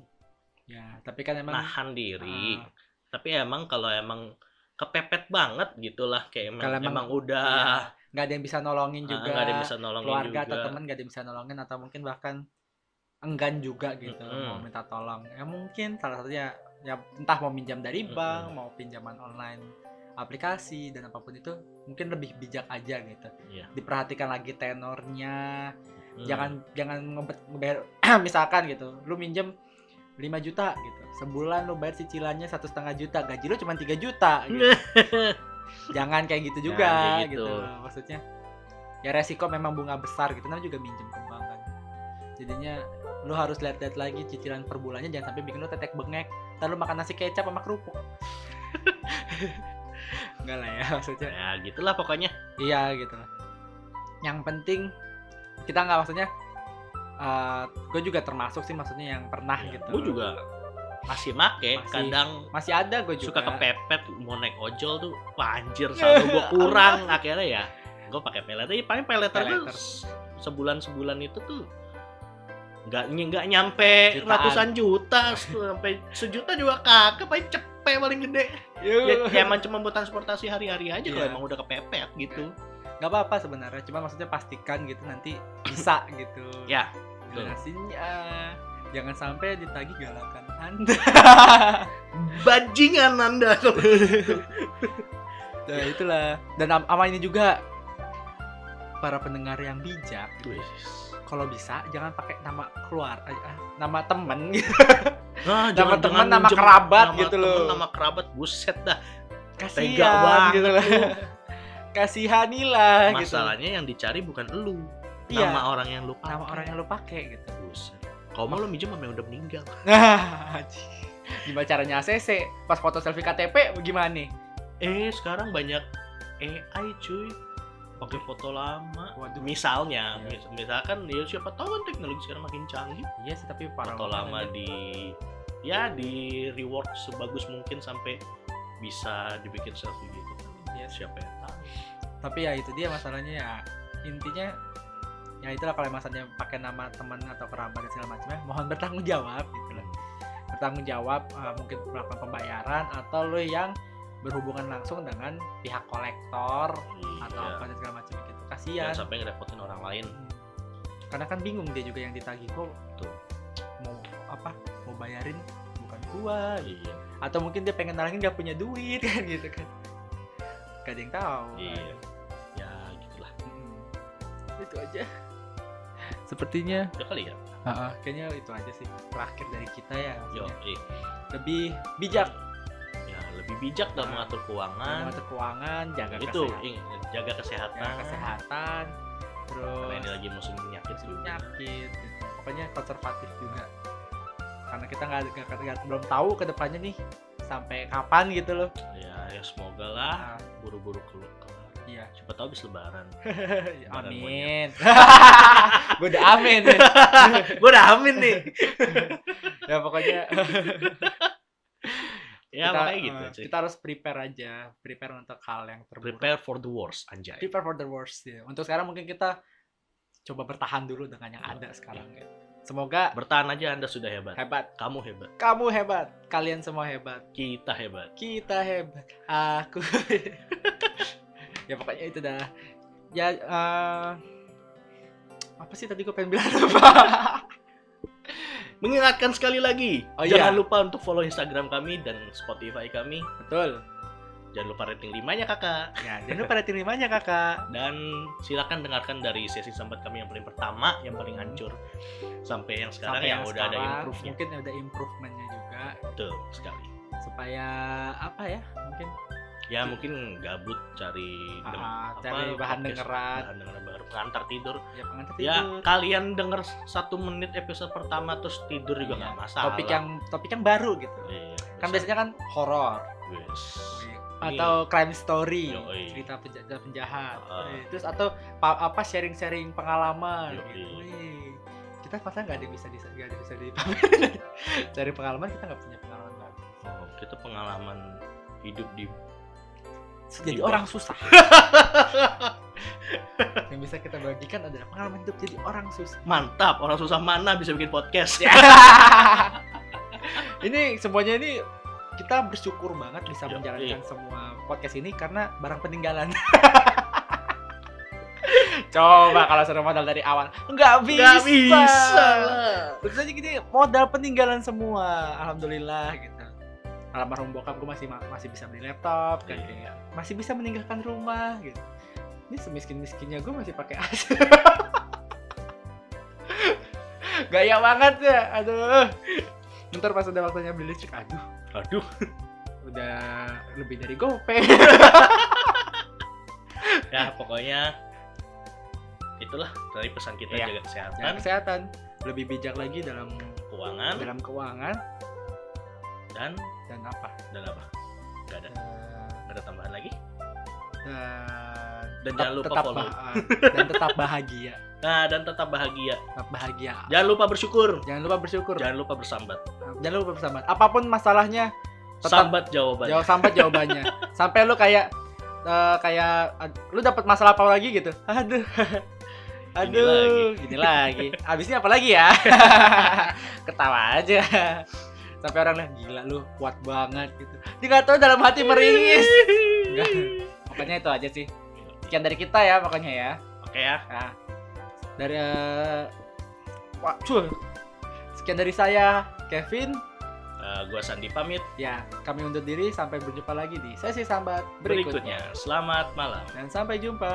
Ya tapi kan emang
nahan diri.
Ah.
tapi emang kalau emang kepepet banget gitulah kayak emang,
Kalau emang-
emang udah.
iya, nggak ada yang bisa nolongin
ah,
juga.
nggak ada yang bisa nolongin
keluarga
juga.
atau teman nggak ada yang bisa nolongin atau mungkin bahkan enggan juga gitu
Mm-mm.
mau minta tolong. Ya mungkin salah satunya ya entah mau minjam dari bank
Mm-mm.
mau pinjaman online aplikasi dan apa pun itu mungkin lebih bijak aja gitu
Iya.
diperhatikan lagi tenornya
Hmm.
jangan jangan ngebet ngebayar misalkan gitu lu minjem 5 juta gitu sebulan lu bayar cicilannya satu setengah juta gaji lu cuma 3 juta gitu. jangan kayak gitu juga
kayak
gitu.
gitu.
maksudnya ya resiko memang bunga besar gitu namanya juga minjem ke bank kan jadinya lu harus lihat-lihat lagi cicilan per bulannya jangan sampai bikin lu tetek bengek ntar lu makan nasi kecap sama kerupuk enggak lah ya maksudnya.
Ya gitulah pokoknya.
Iya gitu lah. Yang penting kita nggak maksudnya gue juga termasuk sih maksudnya yang pernah
ya,
gitu.
gue juga masih make
Masih.
kadang
masih ada gue juga.
suka kepepet mau naik ojol tuh wah anjir saldo gue kurang. Akhirnya ya gue pakai pay later Ya, paling later
Pay
tuh sebulan sebulan itu tuh nggak nggak nyampe
Jutaan.
ratusan juta sampai sejuta juga kagak paling cepet paling gede ya, ya emang cuma buat transportasi hari-hari aja kalau
Iya.
emang udah kepepet gitu.
Nggak apa-apa sebenarnya cuma maksudnya pastikan gitu nanti bisa gitu.
Ya.
Donasinya jangan sampai ditagih galakan anda.
Bajingan anda.
Nah itulah. Dan am- sama ini juga para pendengar yang bijak kalau bisa jangan pakai nama keluar eh, ah, nama temen gitu
Nah,
Nama
jangan-
teman,
jangan
nama
minjem
kerabat
nama
gitu
temen,
loh.
Nama kerabat buset dah.
kasihan gitu loh
lu.
kasihanilah gitu
Masalahnya yang dicari bukan elu.
Iya.
Nama orang yang lu pakai.
nama orang yang lu pakai gitu
Buset. Kalau mau lu minjem sama yang udah meninggal.
nah gimana caranya ACC pas foto selfie KTP gimana nih
Eh, sekarang banyak AI cuy. Pakai foto lama.
Waduh.
Misalnya, mis- misalkan ya siapa tahu kan teknologi sekarang makin canggih.
iya sih tapi para
Foto lama di ya di reward sebagus mungkin sampai bisa dibikin selfie gitu.
Iya.
Siapa yang tahu?
tapi ya itu dia masalahnya ya intinya ya itulah kalau misalnya pakai nama teman atau kerabat dan segala macamnya mohon bertanggung jawab gitu loh bertanggung jawab eh, mungkin melakukan pembayaran atau lo yang berhubungan langsung dengan pihak kolektor atau
Iya.
apa dan segala macam gitu
Jangan
kasihan
sampai ngerepotin orang lain.
Hmm. karena kan bingung dia juga yang ditagih kok
Tuh.
mau apa mau bayarin bukan gua gitu.
Iya.
atau mungkin dia pengen nalangin gak punya duit kan gitu kan gak ada yang tahu
Iya. Ya gitulah.
Hmm. itu aja sepertinya
Udah kali ya.
kayaknya itu aja sih terakhir dari kita ya
Yo, eh.
lebih bijak
lebih bijak dalam
Nah,
mengatur keuangan.
mengatur keuangan jaga
itu
kesehatan.
jaga kesehatan.
Jaga kesehatan
karena
terus
ini lagi musim penyakit juga.
penyakit gitu. pokoknya konservatif juga. Karena kita nggak belum tahu ke depannya nih sampai kapan gitu loh.
Ya ya semoga lah
Nah,
buru-buru keluar
iya.
siapa tahu habis lebaran.
Amin. gue udah amin
gue udah amin nih.
Ya pokoknya
ya
kita,
makanya gitu
eh,
cuy.
kita harus prepare aja prepare untuk hal yang terburuk
prepare for the worst anjay
prepare for the worst ya. Untuk sekarang mungkin kita coba bertahan dulu dengan yang ada sekarang ya. Semoga
bertahan aja anda sudah hebat
hebat.
kamu hebat
Kamu hebat. Kalian semua hebat.
kita hebat
Kita hebat. Aku. ya pokoknya itu dah. Ya eh, apa sih tadi gue pengen bilang apa?
Mengingatkan sekali lagi
Oh,
jangan
iya.
lupa untuk follow instagram kami dan spotify kami
Betul.
jangan lupa rating limanya kakak
Ya, jangan lupa rating limanya kakak.
dan silakan dengarkan dari sesi sambat kami yang paling pertama yang paling hancur sampai yang sekarang
Sampai
yang, udah ada improve-nya
Mungkin ada improvementnya juga
betul sekali
supaya apa ya? Mungkin
ya mungkin gabut cari dem-
ah,
apa,
cari bahan
podcast,
dengeran.
bahan dengeran baru pengantar tidur
Ya pengantar
ya
tidur.
kalian denger satu menit episode pertama terus tidur juga
Iya.
nggak masalah
topik yang topik yang baru gitu.
iya,
Kan
bisa.
biasanya kan horor
Yes.
atau crime story,
Yoi.
cerita penjahat penjahat.
Ah.
Eh, Terus atau pa- apa sharing-sharing pengalaman
Yoi.
gitu. Wih, Kita masa nggak ada bisa di nggak ada bisa dipamerin. Cari pengalaman kita nggak punya pengalaman bagus.
oh, kita pengalaman hidup di
Jadi orang susah. yang bisa kita bagikan adalah pengalaman hidup jadi orang susah.
mantap orang susah mana bisa bikin podcast
Ya. ini semuanya ini kita bersyukur banget bisa
Yoi.
menjalankan semua podcast ini karena barang peninggalan. Coba kalau sudah modal dari awal, nggak bisa.
nggak bisa.
Terus aja gini modal peninggalan semua, alhamdulillah gitu. Almarhum bokap gue masih masih bisa beli laptop kan
Iya.
kayak masih bisa meninggalkan rumah gitu. Ini semiskin miskinnya gue masih pakai AC. Gaya banget ya, aduh. Ntar pas udah waktunya beli listrik, aduh,
aduh
udah lebih dari gopay.
ya pokoknya itulah dari pesan kita
Iya.
jaga kesehatan
Dan kesehatan lebih bijak lagi dalam
keuangan
dalam keuangan
dan
dan apa?
dan apa nggak ada.
Eh,
nggak ada tambahan lagi?
dan,
Dan
tetap-
jangan lupa
tetap
follow.
bah- dan tetap bahagia.
Nah dan tetap bahagia.
Tetap bahagia.
Jangan lupa bersyukur.
Jangan lupa bersyukur.
Jangan lupa bersambat.
Jangan lupa bersabar apa pun masalahnya Tetap-
sambat jawabannya.
Jawab sampai jawabannya. Sampai lu kayak eh, kayak lu dapat masalah apa lagi gitu? Aduh. Aduh gini lagi. Abisnya apa lagi ya? Ketawa aja sampai orang lihat gila lu kuat banget gitu dia nggak tahu dalam hati meringis Enggak. pokoknya itu aja sih sekian dari kita ya pokoknya ya
oke ya
Nah, dari eh, wah, cuy. Sekian dari saya, Kevin.
Eh, gua Sandi pamit
Ya, kami undur diri sampai berjumpa lagi di sesi sambat berikutnya.
berikutnya selamat malam
Dan sampai jumpa.